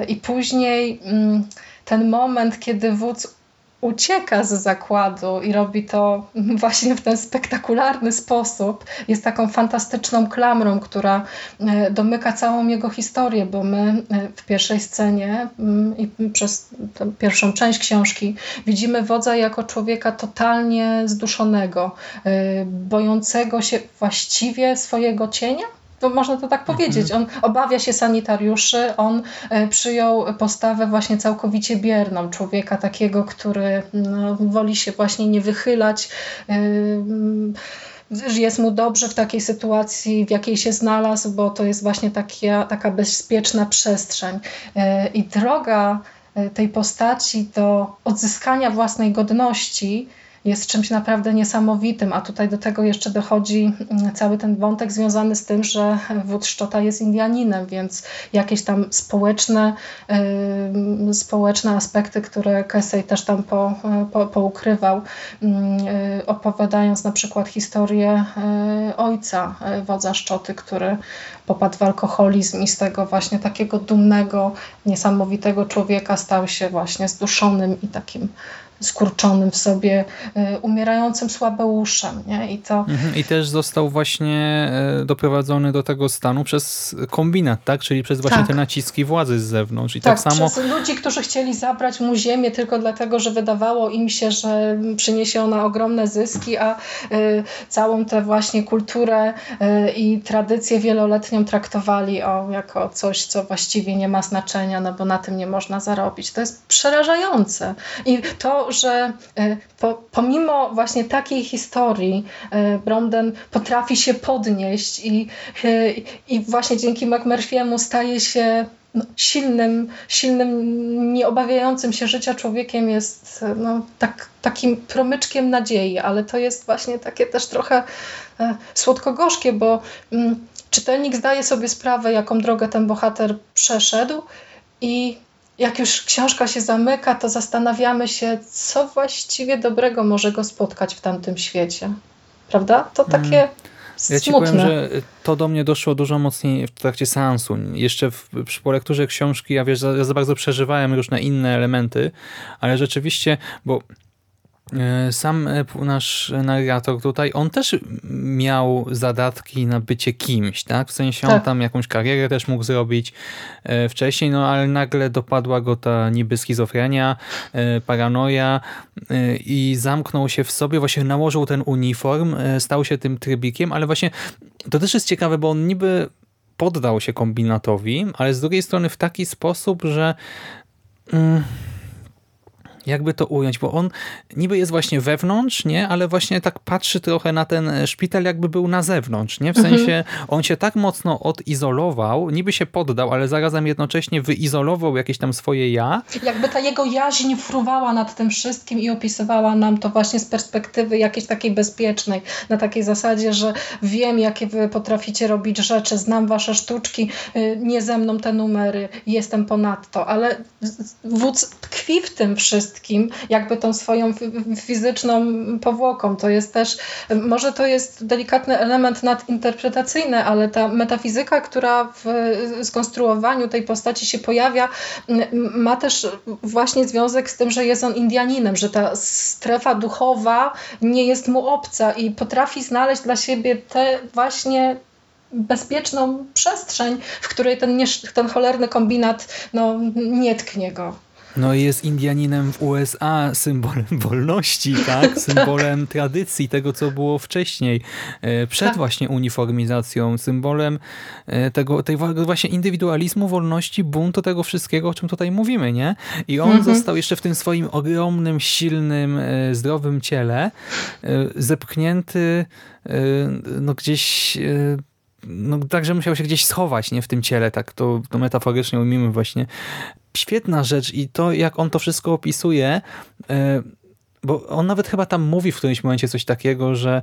B: I później mm, ten moment, kiedy wódz ucieka z zakładu i robi to [LAUGHS] właśnie w ten spektakularny sposób, jest taką fantastyczną klamrą, która e, domyka całą jego historię, bo my e, w pierwszej scenie mm, i przez pierwszą część książki widzimy wodza jako człowieka totalnie zduszonego, e, bojącego się właściwie swojego cienia, to można to tak mhm. powiedzieć. On obawia się sanitariuszy, on e, przyjął postawę właśnie całkowicie bierną, człowieka takiego, który no, woli się właśnie nie wychylać. Yy, jest mu dobrze w takiej sytuacji, w jakiej się znalazł, bo to jest właśnie taka, taka bezpieczna przestrzeń. E, I droga tej postaci do odzyskania własnej godności jest czymś naprawdę niesamowitym, a tutaj do tego jeszcze dochodzi mm, cały ten wątek związany z tym, że wódz Szczota jest Indianinem, więc jakieś tam społeczne, yy, społeczne aspekty, które Kesey też tam po, po, poukrywał, yy, opowiadając na przykład historię yy, ojca wodza Szczoty, który popadł w alkoholizm i z tego właśnie takiego dumnego, niesamowitego człowieka stał się właśnie zduszonym i takim skurczonym w sobie, y, umierającym słabeuszem. Nie? I, to...
A: Mhm. I też został właśnie e, doprowadzony do tego stanu przez kombinat, tak? czyli przez właśnie tak. te naciski władzy z zewnątrz. I tak, tak samo...
B: przez ludzi, którzy chcieli zabrać mu ziemię tylko dlatego, że wydawało im się, że przyniesie ona ogromne zyski, a y, całą tę właśnie kulturę i tradycję wieloletnią traktowali o, jako coś, co właściwie nie ma znaczenia, no bo na tym nie można zarobić. To jest przerażające. I to że e, po, pomimo właśnie takiej historii e, Bromden potrafi się podnieść i, e, i właśnie dzięki McMurphy'emu staje się no, silnym, silnym, nieobawiającym się życia człowiekiem jest no, tak, takim promyczkiem nadziei, ale to jest właśnie takie też trochę słodko-gorzkie, bo mm, czytelnik zdaje sobie sprawę, jaką drogę ten bohater przeszedł i jak już książka się zamyka, to zastanawiamy się, co właściwie dobrego może go spotkać w tamtym świecie. Prawda? To mm. takie.
A: Ja ci
B: smutne.
A: powiem, że to do mnie doszło dużo mocniej w trakcie seansu. Jeszcze w, przy po lekturze książki, ja wiesz, za, za bardzo przeżywałem różne inne elementy, ale rzeczywiście, bo sam e, nasz narrator tutaj, on też miał zadatki na bycie kimś, tak? W sensie on
B: Tak.
A: tam jakąś karierę też mógł zrobić e, wcześniej, no ale nagle dopadła go ta niby schizofrenia, e, paranoja e, i zamknął się w sobie, właśnie nałożył ten uniform, e, stał się tym trybikiem, ale właśnie to też jest ciekawe, bo on niby poddał się kombinatowi, ale z drugiej strony w taki sposób, że mm, jakby to ująć, bo on niby jest właśnie wewnątrz, nie, ale właśnie tak patrzy trochę na ten szpital, jakby był na zewnątrz, nie, w sensie on się tak mocno odizolował, niby się poddał, ale zarazem jednocześnie wyizolował jakieś tam swoje ja,
B: Jakby ta jego jaźń fruwała nad tym wszystkim i opisywała nam to właśnie z perspektywy jakiejś takiej bezpiecznej, na takiej zasadzie, że wiem, jakie wy potraficie robić rzeczy, znam wasze sztuczki, y, nie ze mną te numery, jestem ponadto, ale wódz tkwi w tym wszystkim, jakby tą swoją fizyczną powłoką. To jest też, może to jest delikatny element nadinterpretacyjny, ale ta metafizyka, która w skonstruowaniu tej postaci się pojawia, ma też właśnie związek z tym, że jest on Indianinem, że ta strefa duchowa nie jest mu obca i potrafi znaleźć dla siebie te właśnie bezpieczną przestrzeń, w której ten, ten cholerny kombinat no, nie tknie go.
A: No i jest Indianinem w USA, symbolem [LAUGHS] wolności, tak? Symbolem tradycji, tego co było wcześniej, e, przed
B: Tak.
A: właśnie uniformizacją, symbolem e, tego, tej właśnie indywidualizmu, wolności, buntu, tego wszystkiego, o czym tutaj mówimy, nie? I on
B: Mhm.
A: został jeszcze w tym swoim ogromnym, silnym, e, zdrowym ciele zepchnięty no gdzieś... No, także musiał się gdzieś schować, nie w tym ciele, tak to, to metaforycznie ujmijmy właśnie świetna rzecz i to, jak on to wszystko opisuje, e, bo on nawet chyba tam mówi w którymś momencie coś takiego, że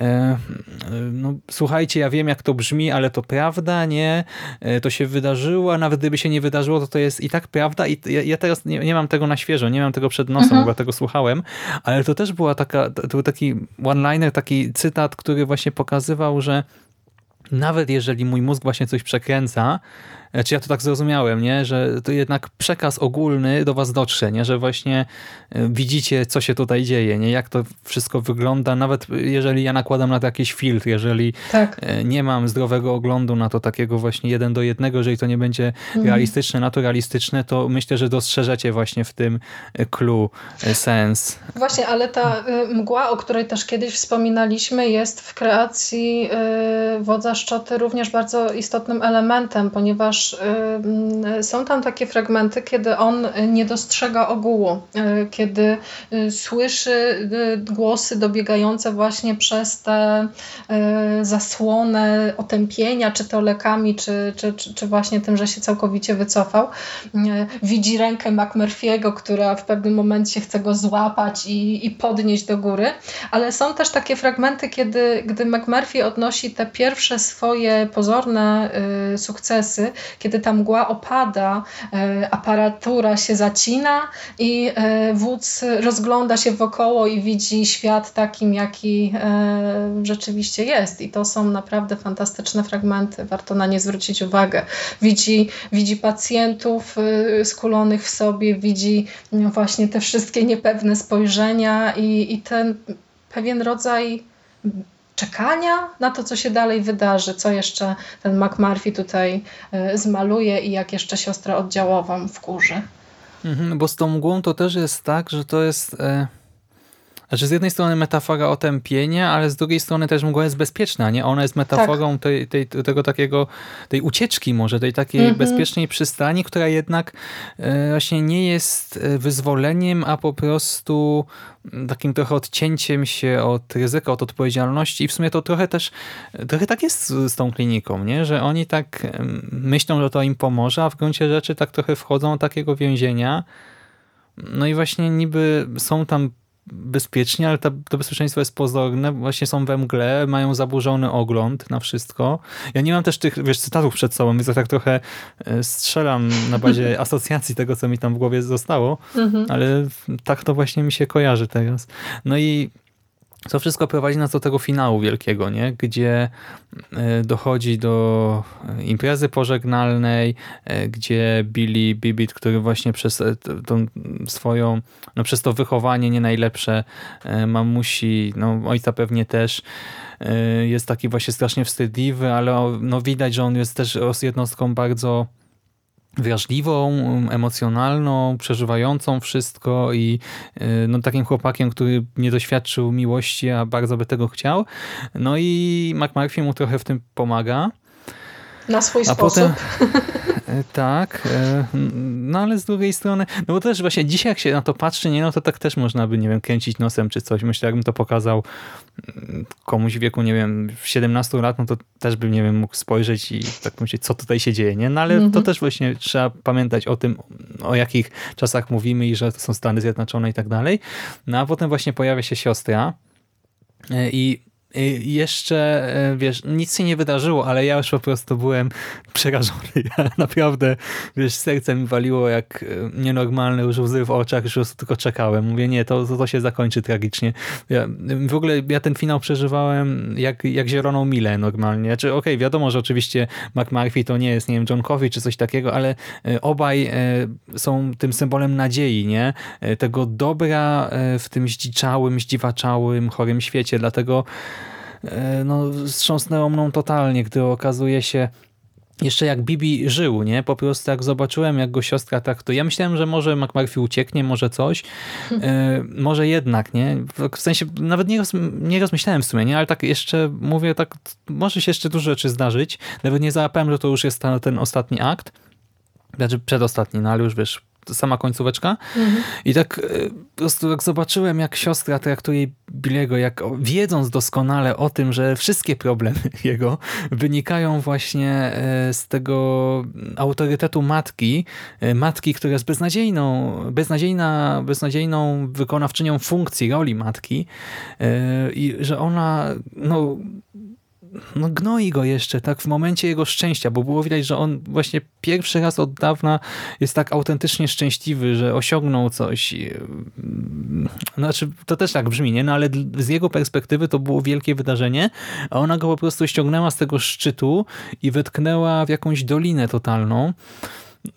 A: e, no, słuchajcie, ja wiem jak to brzmi, ale to prawda, nie? E, To się wydarzyło, a nawet gdyby się nie wydarzyło, to to jest i tak prawda i ja, ja teraz nie, nie mam tego na świeżo, nie mam tego przed nosem,
B: Mhm.
A: bo tego słuchałem, ale to też była taka, to był taki one-liner, taki cytat, który właśnie pokazywał, że nawet jeżeli mój mózg właśnie coś przekręca, e, czy ja to tak zrozumiałem, nie? że to jednak przekaz ogólny do was dotrze, nie? że właśnie e, widzicie, co się tutaj dzieje, nie? jak to wszystko wygląda, nawet jeżeli ja nakładam na to jakiś filtr, jeżeli
B: Tak.
A: e, nie mam zdrowego oglądu na to takiego właśnie jeden do jednego, jeżeli to nie będzie realistyczne, naturalistyczne, to myślę, że dostrzeżecie właśnie w tym clue, sens.
B: Właśnie, ale ta mgła, o której też kiedyś wspominaliśmy, jest w kreacji wodza Szczoty również bardzo istotnym elementem, ponieważ są tam takie fragmenty, kiedy on nie dostrzega ogółu, y, kiedy y, słyszy y, głosy dobiegające właśnie przez y, zasłonę otępienia, czy to lekami, czy, czy, czy, czy właśnie tym, że się całkowicie wycofał. Widzi rękę McMurphy'ego, która w pewnym momencie chce go złapać i, i podnieść do góry, ale są też takie fragmenty, kiedy gdy McMurphy odnosi te pierwsze swoje pozorne y, sukcesy, kiedy ta mgła opada, y, aparatura się zacina i y, wódz rozgląda się wokoło i widzi świat takim, jaki y, rzeczywiście jest. I to są naprawdę fantastyczne fragmenty, warto na nie zwrócić uwagę. Widzi, widzi pacjentów skulonych w sobie, widzi no, właśnie te wszystkie niepewne spojrzenia i, i ten pewien rodzaj czekania na to, co się dalej wydarzy, co jeszcze ten McMurphy tutaj y, zmaluje i jak jeszcze siostrę oddziałową wkurzy.
A: Mhm, bo z tą mgłą to też jest tak, że to jest... E... Znaczy z jednej strony metafora otępienia, ale z drugiej strony też mgła jest bezpieczna, nie? Ona jest metaforą tej, tej, tego takiego, tej ucieczki może, tej takiej
B: Mhm.
A: bezpiecznej przystani, która jednak e, właśnie nie jest e, wyzwoleniem, a po prostu mm, takim trochę odcięciem się od ryzyka, od odpowiedzialności i w sumie to trochę też, trochę tak jest z, tą kliniką, nie? Że oni tak myślą, że to im pomoże, a w gruncie rzeczy tak trochę wchodzą do takiego więzienia, no i właśnie niby są tam bezpiecznie, ale ta, to bezpieczeństwo jest pozorne, właśnie są we mgle, mają zaburzony ogląd na wszystko. Ja nie mam też tych, wiesz, cytatów przed sobą, więc ja tak trochę e, strzelam na bazie [LAUGHS] asocjacji tego, co mi tam w głowie zostało,
B: Mhm.
A: ale tak to właśnie mi się kojarzy teraz. No i co wszystko prowadzi nas do tego finału wielkiego, nie? gdzie e, dochodzi do e, imprezy pożegnalnej, e, gdzie Billy Bibit, który właśnie przez tą swoją, no przez to wychowanie nie najlepsze mamusi, no ojca pewnie też, jest taki właśnie strasznie wstydliwy, ale no widać, że on jest też jednostką bardzo wrażliwą, emocjonalną, przeżywającą wszystko i y, no, takim chłopakiem, który nie doświadczył miłości, a bardzo by tego chciał. No i McMurphy mu trochę w tym pomaga.
B: Na swój a sposób. Potem, [LAUGHS]
A: E, tak, e, no ale z drugiej strony, no bo też właśnie dzisiaj jak się na to patrzy, nie, no to tak też można by, nie wiem, kręcić nosem czy coś. Myślę, jakbym to pokazał mm, komuś w wieku, nie wiem, 17 lat, no to też bym, nie wiem, mógł spojrzeć i tak myśleć, co tutaj się dzieje, nie? No ale mhm. to też właśnie trzeba pamiętać o tym, o jakich czasach mówimy i że to są Stany Zjednoczone i tak dalej. No a potem właśnie pojawia się siostra e, i jeszcze, e, wiesz, nic się nie wydarzyło, ale ja już po prostu byłem [LAUGHS] przerażony. [LAUGHS] Ja naprawdę, wiesz, serce mi waliło jak e, nienormalne, już łzy w oczach, już tylko czekałem. Mówię, nie, to, to, to się zakończy tragicznie. Ja, w ogóle ja ten finał przeżywałem jak, jak zieloną milę normalnie. Znaczy, okej, okay, wiadomo, że oczywiście McMurphy to nie jest, nie wiem, John Coffey czy coś takiego, ale e, obaj są tym symbolem nadziei, nie? Tego dobra w tym zdziczałym, zdziwaczałym, chorym świecie, dlatego no, wstrząsnęło mną totalnie, gdy okazuje się, jeszcze jak Bibi żył, nie? Po prostu jak zobaczyłem, jak go siostra traktuje. Ja myślałem, że może McMurphy ucieknie, może coś. E, [LAUGHS] może jednak, nie? W sensie nawet nie, roz, nie rozmyślałem w sumie, nie? Ale tak jeszcze mówię, tak może się jeszcze dużo rzeczy zdarzyć. Nawet nie załapałem, że to już jest ten, ten ostatni akt. Znaczy przedostatni, no ale już wiesz, sama końcóweczka. Mhm. I tak e, po prostu jak zobaczyłem, jak siostra traktuje Bilego, jak wiedząc doskonale o tym, że wszystkie problemy [LAUGHS] jego wynikają właśnie e, z tego autorytetu matki, e, matki, która jest beznadziejną, beznadziejna, beznadziejną wykonawczynią funkcji, roli matki i że ona no, no gnoi go jeszcze tak w momencie jego szczęścia, bo było widać, że on właśnie pierwszy raz od dawna jest tak autentycznie szczęśliwy, że osiągnął coś. Znaczy, to też tak brzmi, nie? No ale z jego perspektywy to było wielkie wydarzenie, a ona go po prostu ściągnęła z tego szczytu i wetknęła w jakąś dolinę totalną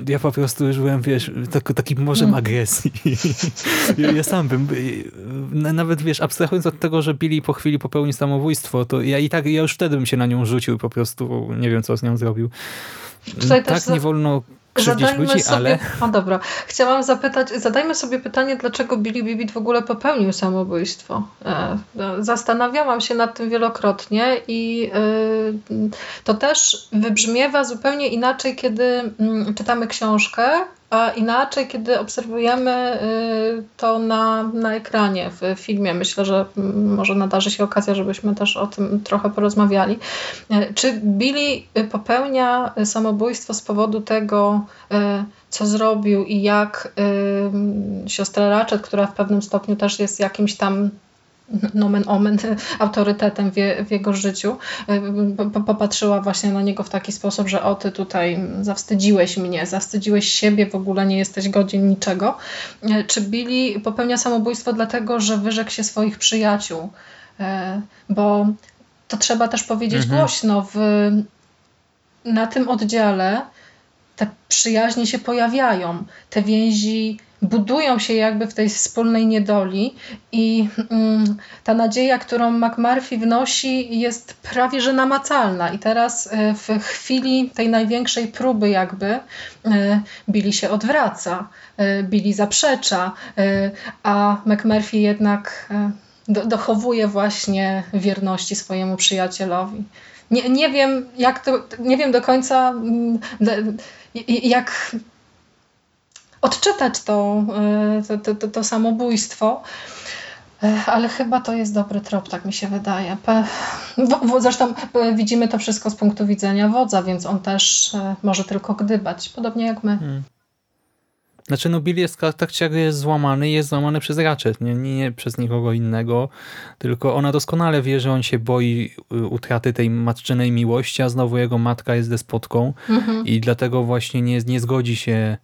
A: ja po prostu już byłem, wiesz, tak, takim morzem mm. agresji. ja, [LAUGHS] ja, sam bym, nawet wiesz, abstrahując od tego, że Billy po chwili popełni samobójstwo, to ja i tak, ja już wtedy bym się na nią rzucił po prostu, nie wiem, co z nią zrobił. Tutaj tak nie wolno krzywdzić Zadajmy ludzi,
B: sobie,
A: ale...
B: O dobra, chciałam zapytać, zadajmy sobie pytanie, dlaczego Billy Bibit w ogóle popełnił samobójstwo. E, no, zastanawiałam się nad tym wielokrotnie i e, to też wybrzmiewa zupełnie inaczej, kiedy mm, czytamy książkę, a inaczej, kiedy obserwujemy y, to na, na ekranie, w filmie. Myślę, że może nadarzy się okazja, żebyśmy też o tym trochę porozmawiali. Y, czy Billy popełnia samobójstwo z powodu tego, y, co zrobił i jak siostra Ratchet, która w pewnym stopniu też jest jakimś tam nomen omen autorytetem w, w, jego życiu, popatrzyła właśnie na niego w taki sposób, że o ty tutaj zawstydziłeś mnie, zawstydziłeś siebie, w ogóle nie jesteś godzien niczego. Czy Billy popełnia samobójstwo dlatego, że wyrzekł się swoich przyjaciół? E, bo to trzeba też powiedzieć mhm. głośno, w, na tym oddziale te przyjaźnie się pojawiają, te więzi budują się jakby w tej wspólnej niedoli i mm, ta nadzieja, którą McMurphy wnosi jest prawie że namacalna i teraz e, w chwili tej największej próby jakby e, Billy się odwraca, e, Billy zaprzecza, a McMurphy jednak dochowuje właśnie wierności swojemu przyjacielowi. Nie, nie wiem, jak to, nie wiem do końca, mm, jak odczytać to, e, to, to, to samobójstwo. E, ale chyba to jest dobry trop, tak mi się wydaje. Zresztą e, widzimy to wszystko z punktu widzenia wodza, więc on też może tylko gdybać, podobnie jak my. Hmm.
A: Znaczy, no Bill jest tak jest złamany jest złamany przez Ratchet, nie, nie, nie, przez nikogo innego, tylko ona doskonale wie, że on się boi y, utraty tej matczynej miłości, a znowu jego matka jest despotką mhm. i dlatego właśnie nie, nie zgodzi się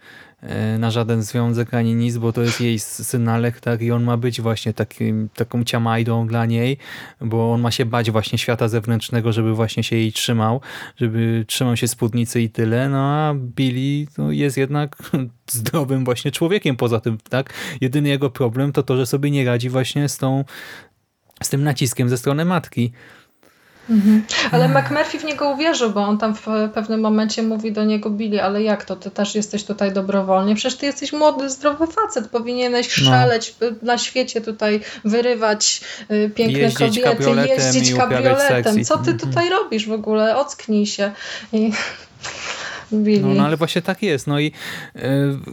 A: na żaden związek ani nic, bo to jest jej synalek, tak, i on ma być właśnie takim, taką ciamajdą dla niej, bo on ma się bać właśnie świata zewnętrznego, żeby właśnie się jej trzymał, żeby trzymał się spódnicy i tyle, no a Billy no, jest jednak [LAUGHS] zdrowym właśnie człowiekiem poza tym, tak? Jedyny jego problem to to, że sobie nie radzi właśnie z tą z tym naciskiem ze strony matki.
B: Mhm. Ale McMurphy w niego uwierzył, bo on tam w pewnym momencie mówi do niego Billy, ale jak to, ty też jesteś tutaj dobrowolnie? Przecież ty jesteś młody, zdrowy facet, powinieneś
A: No.
B: szaleć na świecie tutaj, wyrywać y, piękne
A: Jeździć
B: kobiety,
A: kabrioletem
B: jeździć kabrioletem. Co ty
A: Mhm.
B: tutaj robisz w ogóle? Ocknij się. I... [LAUGHS]
A: No, no ale właśnie tak jest. No i,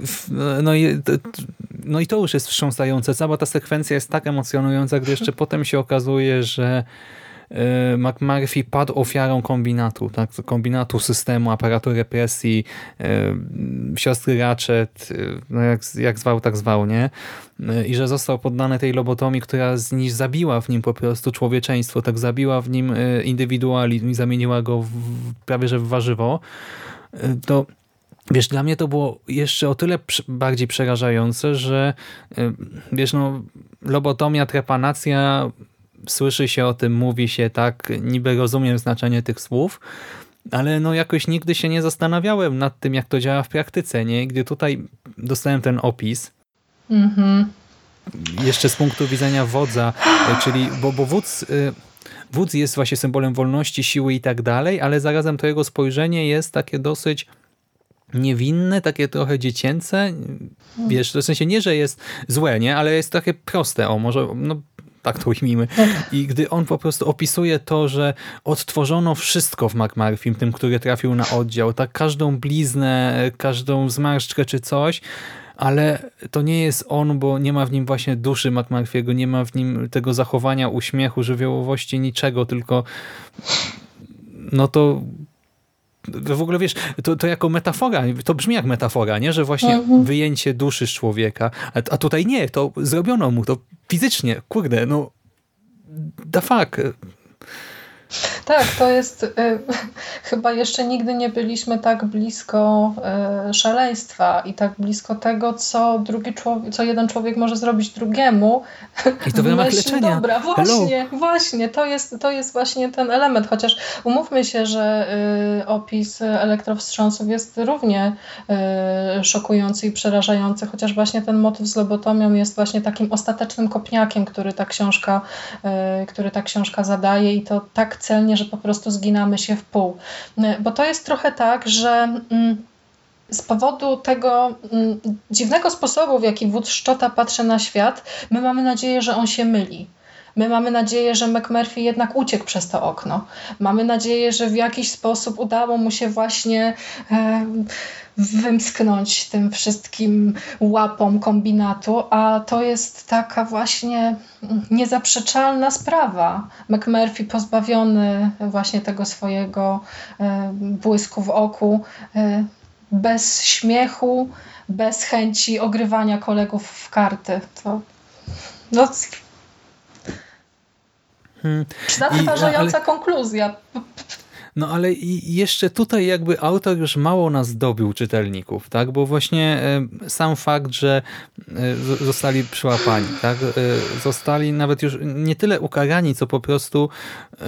A: w- no, i, no i to już jest wstrząsające. Cała ta sekwencja jest tak emocjonująca, gdy jeszcze potem się okazuje, że McMurphy padł ofiarą kombinatu, tak? kombinatu systemu, aparatu represji, yy, siostry Ratchet, yy, no jak, jak zwał, tak zwał, nie? I że został poddany tej lobotomii, która z nim zabiła w nim po prostu człowieczeństwo, tak zabiła w nim indywidualizm i zamieniła go w, prawie że w warzywo to wiesz, dla mnie to było jeszcze o tyle bardziej przerażające, że wiesz, no lobotomia, trepanacja, słyszy się o tym, mówi się tak, niby rozumiem znaczenie tych słów, ale no jakoś nigdy się nie zastanawiałem nad tym, jak to działa w praktyce, nie? Gdy tutaj dostałem ten opis,
B: Mhm.
A: jeszcze z punktu widzenia wodza, e, czyli, bo, bo wódz, y, wódz jest właśnie symbolem wolności, siły i tak dalej, ale zarazem to jego spojrzenie jest takie dosyć niewinne, takie trochę dziecięce. Wiesz, w sensie nie, że jest złe, nie, ale jest takie proste, o może, no [LAUGHS] tak to ujmijmy. I gdy on po prostu opisuje to, że odtworzono wszystko w McMurphym, tym, który trafił na oddział, tak każdą bliznę, każdą zmarszczkę czy coś, ale to nie jest on, bo nie ma w nim właśnie duszy McMurphy'ego, nie ma w nim tego zachowania, uśmiechu, żywiołowości, niczego, tylko no to w ogóle wiesz, to, to jako metafora, to brzmi jak metafora, nie? że właśnie
B: Mhm.
A: wyjęcie duszy z człowieka, a, a tutaj nie, to zrobiono mu to fizycznie, kurde, no the fuck.
B: Tak, to jest. Y, [LAUGHS] chyba jeszcze nigdy nie byliśmy tak blisko y, szaleństwa i tak blisko tego, co drugi człowiek, co jeden człowiek może zrobić drugiemu.
A: I to w ramach [LAUGHS] leczenia.
B: Dobra,
A: Hello.
B: właśnie, właśnie, to jest, to jest właśnie ten element, chociaż umówmy się, że y, opis elektrowstrząsów jest równie szokujący i przerażający, chociaż właśnie ten motyw z lobotomią jest właśnie takim ostatecznym kopniakiem, który ta książka, który ta książka zadaje i to tak celnie, że po prostu zginamy się w pół. Y, Bo to jest trochę tak, że mm, z powodu tego mm, dziwnego sposobu, w jaki wódz Szczota patrzy na świat, my mamy nadzieję, że on się myli. My mamy nadzieję, że McMurphy jednak uciekł przez to okno. Mamy nadzieję, że w jakiś sposób udało mu się właśnie e, wymsknąć tym wszystkim łapom kombinatu, a to jest taka właśnie niezaprzeczalna sprawa. McMurphy pozbawiony właśnie tego swojego e, błysku w oku, e, bez śmiechu, bez chęci ogrywania kolegów w karty. To no,
A: Hmm.
B: zatrważająca konkluzja.
A: No ale i jeszcze tutaj jakby autor już mało nas dobił czytelników, tak? Bo właśnie e, sam fakt, że e, zostali przyłapani, tak? E, Zostali nawet już nie tyle ukarani, co po prostu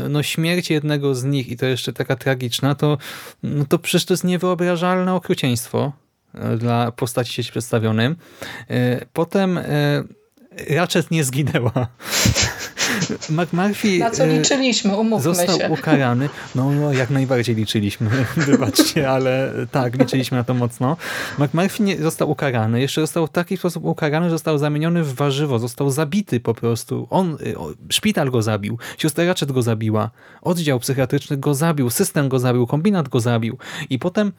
A: no śmierć jednego z nich i to jeszcze taka tragiczna, to, no to przecież to jest niewyobrażalne okrucieństwo dla postaci sieci przedstawionym. Potem Ratchet nie zginęła. [LAUGHS] McMurphy
B: Na co
A: e,
B: liczyliśmy, umówmy
A: Został
B: się.
A: ukarany. No, no, jak najbardziej liczyliśmy. [LAUGHS] Wybaczcie, ale tak, liczyliśmy na to mocno. McMurphy nie został ukarany. Jeszcze został w taki sposób ukarany, że został zamieniony w warzywo. Został zabity po prostu. On, o, szpital go zabił. Siostra Ratchet go zabiła. Oddział psychiatryczny go zabił. System go zabił. Kombinat go zabił. I potem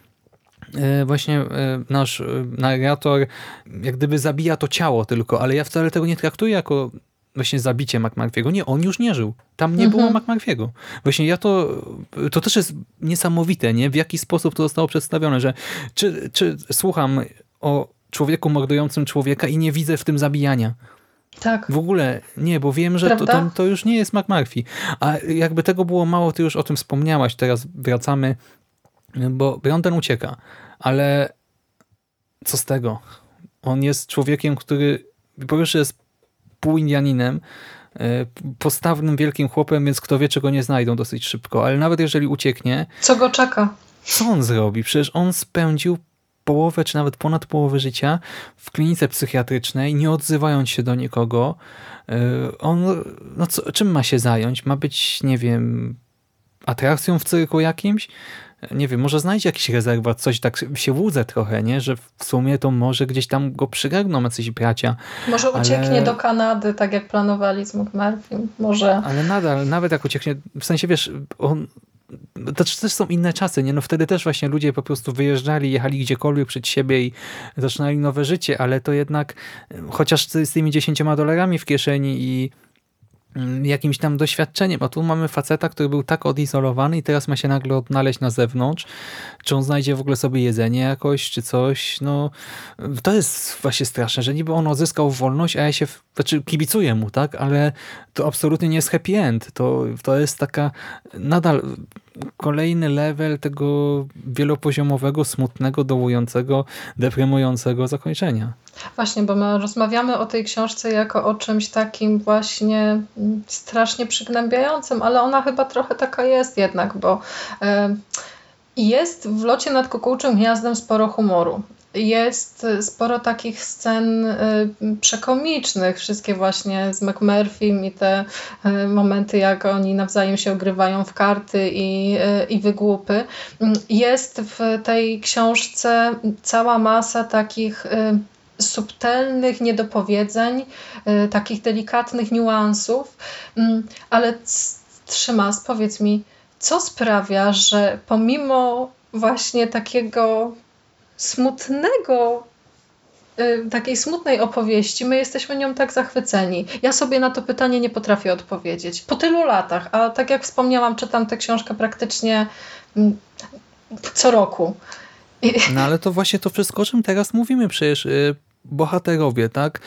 A: e, właśnie e, nasz e, narrator jak gdyby zabija to ciało tylko, ale ja wcale tego nie traktuję jako właśnie zabicie McMurphy'ego. Nie, on już nie żył. Tam nie było McMurphy'ego. Właśnie ja to, to też jest niesamowite, nie? W jaki sposób to zostało przedstawione, że czy, czy słucham o człowieku mordującym człowieka i nie widzę w tym zabijania.
B: Tak.
A: W ogóle nie, bo wiem, że to, to, to już nie jest McMurphy. A jakby tego było mało, ty już o tym wspomniałaś, teraz wracamy, bo Brandon ucieka, ale co z tego? On jest człowiekiem, który po pierwsze jest półindianinem, e, postawnym wielkim chłopem, więc kto wie, czego nie znajdą dosyć szybko. Ale nawet jeżeli ucieknie,
B: Co go czeka?
A: co on zrobi? Przecież on spędził połowę, czy nawet ponad połowę życia w klinice psychiatrycznej, nie odzywając się do nikogo. E, On, no co, czym ma się zająć? Ma być, nie wiem, atrakcją w cyrku jakimś? Nie wiem, może znajdzie jakiś rezerwat, coś tak się łudzę trochę, nie? Że w sumie to może gdzieś tam go przygarną jacyś bracia.
B: Może
A: Ale-
B: ucieknie do Kanady, tak jak planowali z McMurphy. Może...
A: Ale nadal, nawet jak ucieknie, w sensie wiesz, on, to też są inne czasy, nie? No wtedy też właśnie ludzie po prostu wyjeżdżali, jechali gdziekolwiek przed siebie i zaczynali nowe życie, ale to jednak, chociaż z tymi 10 dolarami w kieszeni i jakimś tam doświadczeniem, a tu mamy faceta, który był tak odizolowany i teraz ma się nagle odnaleźć na zewnątrz, czy on znajdzie w ogóle sobie jedzenie jakoś, czy coś, no to jest właśnie straszne, że niby on odzyskał wolność, a ja się, znaczy kibicuję mu, tak, ale to absolutnie nie jest happy end, to, to jest taka nadal kolejny level tego wielopoziomowego, smutnego, dołującego, deprymującego zakończenia.
B: Właśnie, bo my rozmawiamy o tej książce jako o czymś takim właśnie strasznie przygnębiającym, ale ona chyba trochę taka jest jednak, bo e, jest w locie nad kukułczym gniazdem sporo humoru. Jest sporo takich scen e, przekomicznych, wszystkie właśnie z McMurphym i te e, momenty, jak oni nawzajem się ogrywają w karty i, e, i wygłupy. Jest w tej książce cała masa takich subtelnych niedopowiedzeń, y, takich delikatnych niuansów, ale Trzymas, powiedz mi, co sprawia, że pomimo właśnie takiego smutnego, y, takiej smutnej opowieści, my jesteśmy nią tak zachwyceni. Ja sobie na to pytanie nie potrafię odpowiedzieć. Po tylu latach, a tak jak wspomniałam, czytam tę książkę praktycznie mm, co roku.
A: No ale to właśnie to wszystko, o czym teraz mówimy przecież. Bohaterowie, tak?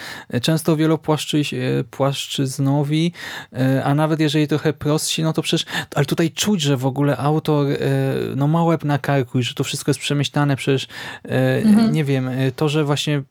A: Często wielopłaszczyznowi, y, a nawet jeżeli trochę prostsi, no to przecież, ale tutaj czuć, że w ogóle autor y, no ma łeb na karku i że to wszystko jest przemyślane, przecież y, nie wiem, to, że właśnie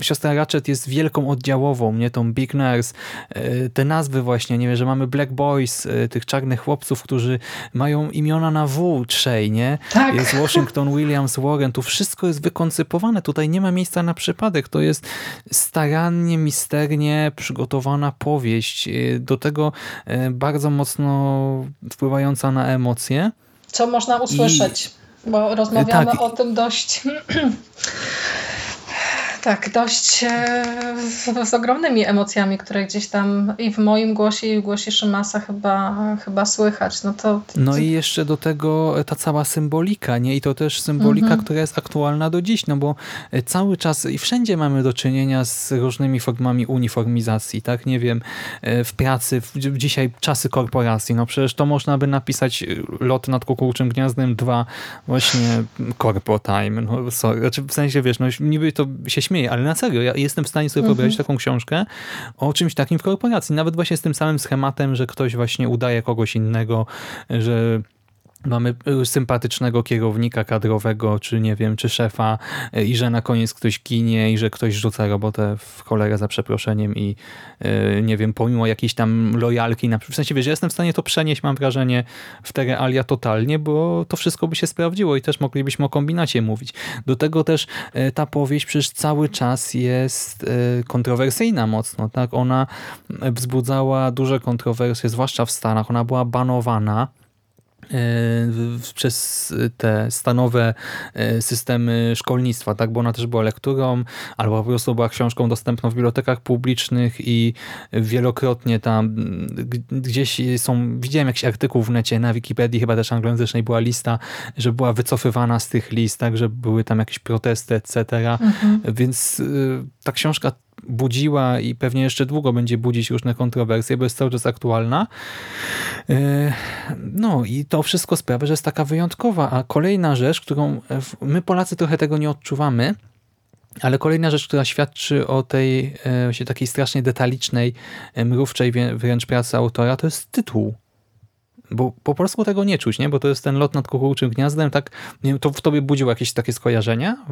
A: siostra Ratchet jest wielką oddziałową, nie? Tą Big Nurse, y, te nazwy właśnie, nie wiem, że mamy Black Boys, y, tych czarnych chłopców, którzy mają imiona na W trzej, nie?
B: Tak.
A: Jest Washington, Williams, Warren, tu wszystko jest wykoncypowane, tutaj nie ma miejsca na przypadek, to jest starannie, misternie przygotowana powieść, y, do tego bardzo mocno wpływająca na emocje.
B: Co można usłyszeć? Bo rozmawiamy
A: tak.
B: o tym dość. [CLEARS THROAT] Tak, dość e, z, z ogromnymi emocjami, które gdzieś tam i w moim głosie, i w głosie Szymasa chyba, chyba słychać. No to.
A: No i jeszcze do tego ta cała symbolika, nie? I to też symbolika,
B: Mhm.
A: która jest aktualna do dziś, no bo e, cały czas i wszędzie mamy do czynienia z różnymi formami uniformizacji, tak? Nie wiem, e, w pracy, w, dzisiaj czasy korporacji, no przecież to można by napisać e, lot nad kukułczym gniazdem 2, właśnie corpo time, no sorry, znaczy w sensie, wiesz, no niby to się śmieje, ale na serio, ja jestem w stanie sobie
B: Mhm.
A: wyobrazić taką książkę o czymś takim w korporacji, nawet właśnie z tym samym schematem, że ktoś właśnie udaje kogoś innego, że mamy y, sympatycznego kierownika kadrowego, czy nie wiem, czy szefa y, i że na koniec ktoś ginie i że ktoś rzuca robotę w cholerę za przeproszeniem i y, nie wiem, pomimo jakiejś tam lojalki, na, w sensie wiesz, jestem w stanie to przenieść, mam wrażenie, w te realia totalnie, bo to wszystko by się sprawdziło i też moglibyśmy o kombinacie mówić. Do tego też ta powieść przecież cały czas jest kontrowersyjna mocno, tak? Ona wzbudzała duże kontrowersje, zwłaszcza w Stanach, ona była banowana przez te stanowe e, systemy szkolnictwa, tak? bo ona też była lekturą, albo po prostu była książką dostępną w bibliotekach publicznych i wielokrotnie tam gdzieś są, widziałem jakiś artykuł w necie, na Wikipedii chyba też anglojęzycznej była lista, że była wycofywana z tych list, tak, że były tam jakieś protesty, etc. Więc y, ta książka budziła i pewnie jeszcze długo będzie budzić różne kontrowersje, bo jest cały czas aktualna. E, No i to wszystko sprawia, że jest taka wyjątkowa. A kolejna rzecz, którą e, my Polacy trochę tego nie odczuwamy, ale kolejna rzecz, która świadczy o tej e, właśnie takiej strasznie detalicznej, e, mrówczej wrę- wręcz pracy autora, to jest tytuł. Bo po polsku tego nie czuć, nie? bo to jest ten lot nad kukułczym gniazdem, tak, to w tobie budziło jakieś takie skojarzenia?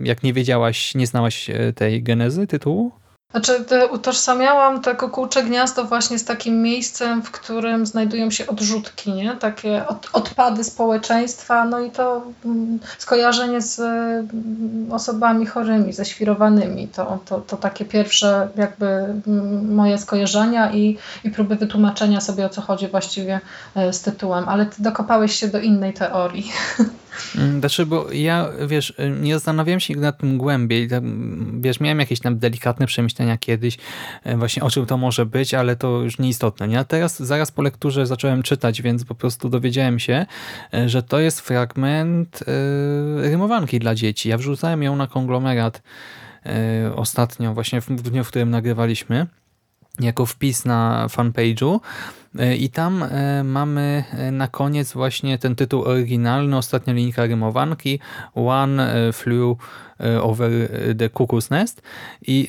A: Jak nie wiedziałaś, nie znałaś e, tej genezy tytułu?
B: Znaczy, utożsamiałam to kukułcze gniazdo właśnie z takim miejscem, w którym znajdują się odrzutki, nie? takie od, odpady społeczeństwa, no i to mm, skojarzenie z mm, osobami chorymi, ze świrowanymi. To, to, to takie pierwsze jakby mm, moje skojarzenia i, i próby wytłumaczenia sobie o co chodzi właściwie e, z tytułem, ale ty dokopałeś się do innej teorii. [LAUGHS]
A: Mm, Znaczy, bo ja, wiesz, y, nie zastanawiałem się nad tym głębiej. Wiesz, miałem jakieś tam delikatne przemyślenia kiedyś, e, właśnie o czym to może być, ale to już nieistotne. Nie? A teraz, zaraz po lekturze zacząłem czytać, więc po prostu dowiedziałem się, e, że to jest fragment rymowanki dla dzieci. Ja wrzucałem ją na konglomerat ostatnio, właśnie w dniu, w którym nagrywaliśmy jako wpis na fanpage'u i tam e, mamy e, na koniec właśnie ten tytuł oryginalny, ostatnia linijka rymowanki One e, flew e, over the cuckoo's nest. I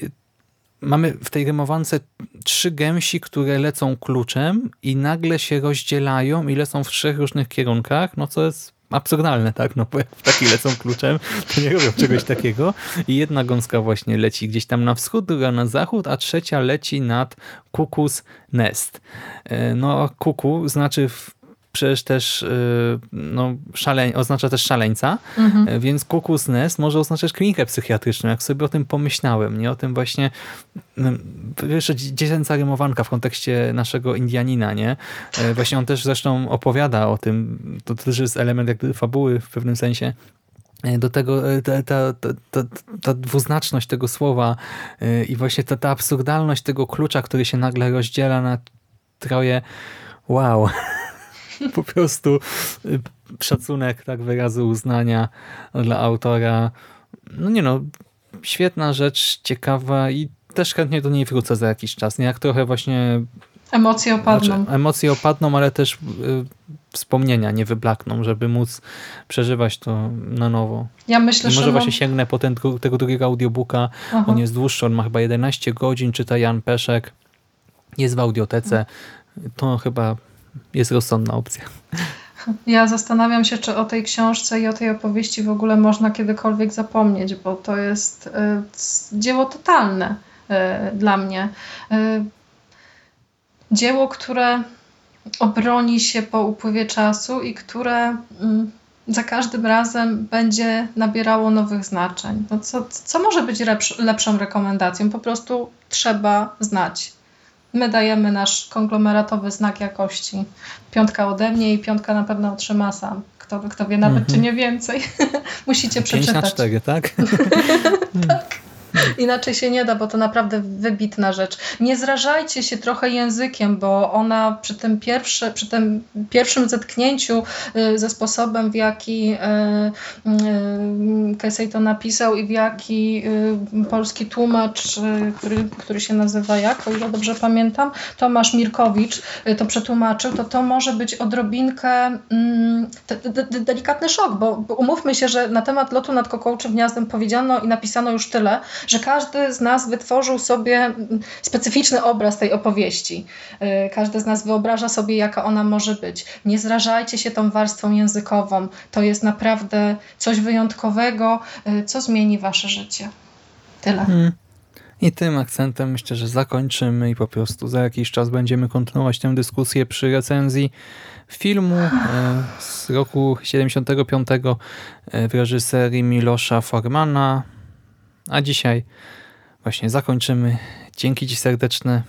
A: mamy w tej rymowance trzy gęsi, które lecą kluczem i nagle się rozdzielają i lecą w trzech różnych kierunkach, no co jest absurdalne, tak? No bo jak ptaki lecą kluczem, to nie robią czegoś takiego. I jedna gąska właśnie leci gdzieś tam na wschód, druga na zachód, a trzecia leci nad kukus nest. E, No kuku znaczy w, przecież też e, no, szaleń, oznacza też szaleńca, e, więc kukus nest może oznaczać klinikę psychiatryczną, jak sobie o tym pomyślałem, nie? O tym właśnie no, jeszcze dziecięca rymowanka w kontekście naszego Indianina, nie? E, Właśnie on też zresztą opowiada o tym, to też jest element jak fabuły w pewnym sensie, do tego ta, ta, ta, ta, dwuznaczność tego słowa i właśnie ta, ta absurdalność tego klucza, który się nagle rozdziela na troje. Wow. [LAUGHS] Po prostu y, szacunek, tak wyrazy uznania dla autora. No nie no, świetna rzecz, ciekawa i też chętnie do niej wrócę za jakiś czas. Nie jak trochę właśnie
B: Emocje opadną.
A: znaczy, emocje opadną, ale też y, wspomnienia nie wyblakną, żeby móc przeżywać to na nowo.
B: Ja myślę,
A: I
B: że
A: może
B: mam-
A: właśnie sięgnę po ten, tego drugiego audiobooka.
B: Aha.
A: On jest dłuższy, on ma chyba 11 godzin, czyta Jan Peszek. Jest w audiotece. To chyba jest rozsądna opcja.
B: Ja zastanawiam się, czy o tej książce i o tej opowieści w ogóle można kiedykolwiek zapomnieć, bo to jest e, dzieło totalne e, dla mnie. E, Dzieło, które obroni się po upływie czasu i które mm, za każdym razem będzie nabierało nowych znaczeń. No co, co może być lepsz, lepszą rekomendacją? Po prostu trzeba znać. My dajemy nasz konglomeratowy znak jakości. Piątka ode mnie i piątka na pewno otrzyma sam. Kto, kto wie nawet, czy nie więcej. [LAUGHS] Musicie
A: 5 na
B: przeczytać.
A: 4, tak? [LAUGHS] [LAUGHS] [LAUGHS]
B: Inaczej się nie da, bo to naprawdę wybitna rzecz. Nie zrażajcie się trochę językiem, bo ona przy tym, pierwsze, przy tym pierwszym zetknięciu y, ze sposobem, w jaki y, y, Casey to napisał i w jaki y, polski tłumacz, y, który, który się nazywa jak, o ile dobrze pamiętam, Tomasz Mirkowicz y, to przetłumaczył, to to może być odrobinkę mm, de, de, de, delikatny szok, bo umówmy się, że na temat lotu nad kokołczym gniazdem powiedziano i napisano już tyle, że każdy z nas wytworzył sobie specyficzny obraz tej opowieści. Y, Każdy z nas wyobraża sobie, jaka ona może być. Nie zrażajcie się tą warstwą językową. To jest naprawdę coś wyjątkowego, y, co zmieni wasze życie. Tyle.
A: Mm. I tym akcentem myślę, że zakończymy i po prostu za jakiś czas będziemy kontynuować tę dyskusję przy recenzji filmu e, z roku 75 e, w reżyserii Milosza Formana. A dzisiaj właśnie zakończymy. Dzięki Ci serdeczne.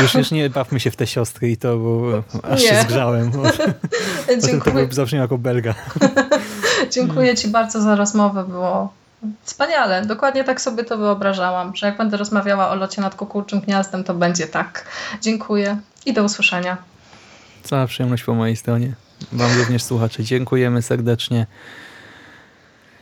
A: Już, już nie bawmy się w te siostry i to, bo aż się
B: Nie.
A: zgrzałem. Bo, [LAUGHS] potem to
B: Dziękuję,
A: zabrzmiał jako belga. [LAUGHS]
B: dziękuję Ci bardzo za rozmowę. Było wspaniale. Dokładnie tak sobie to wyobrażałam, że jak będę rozmawiała o locie nad kukułczym gniazdem, to będzie tak. Dziękuję i do usłyszenia.
A: Cała przyjemność po mojej stronie. Wam również słuchacze. Dziękujemy serdecznie.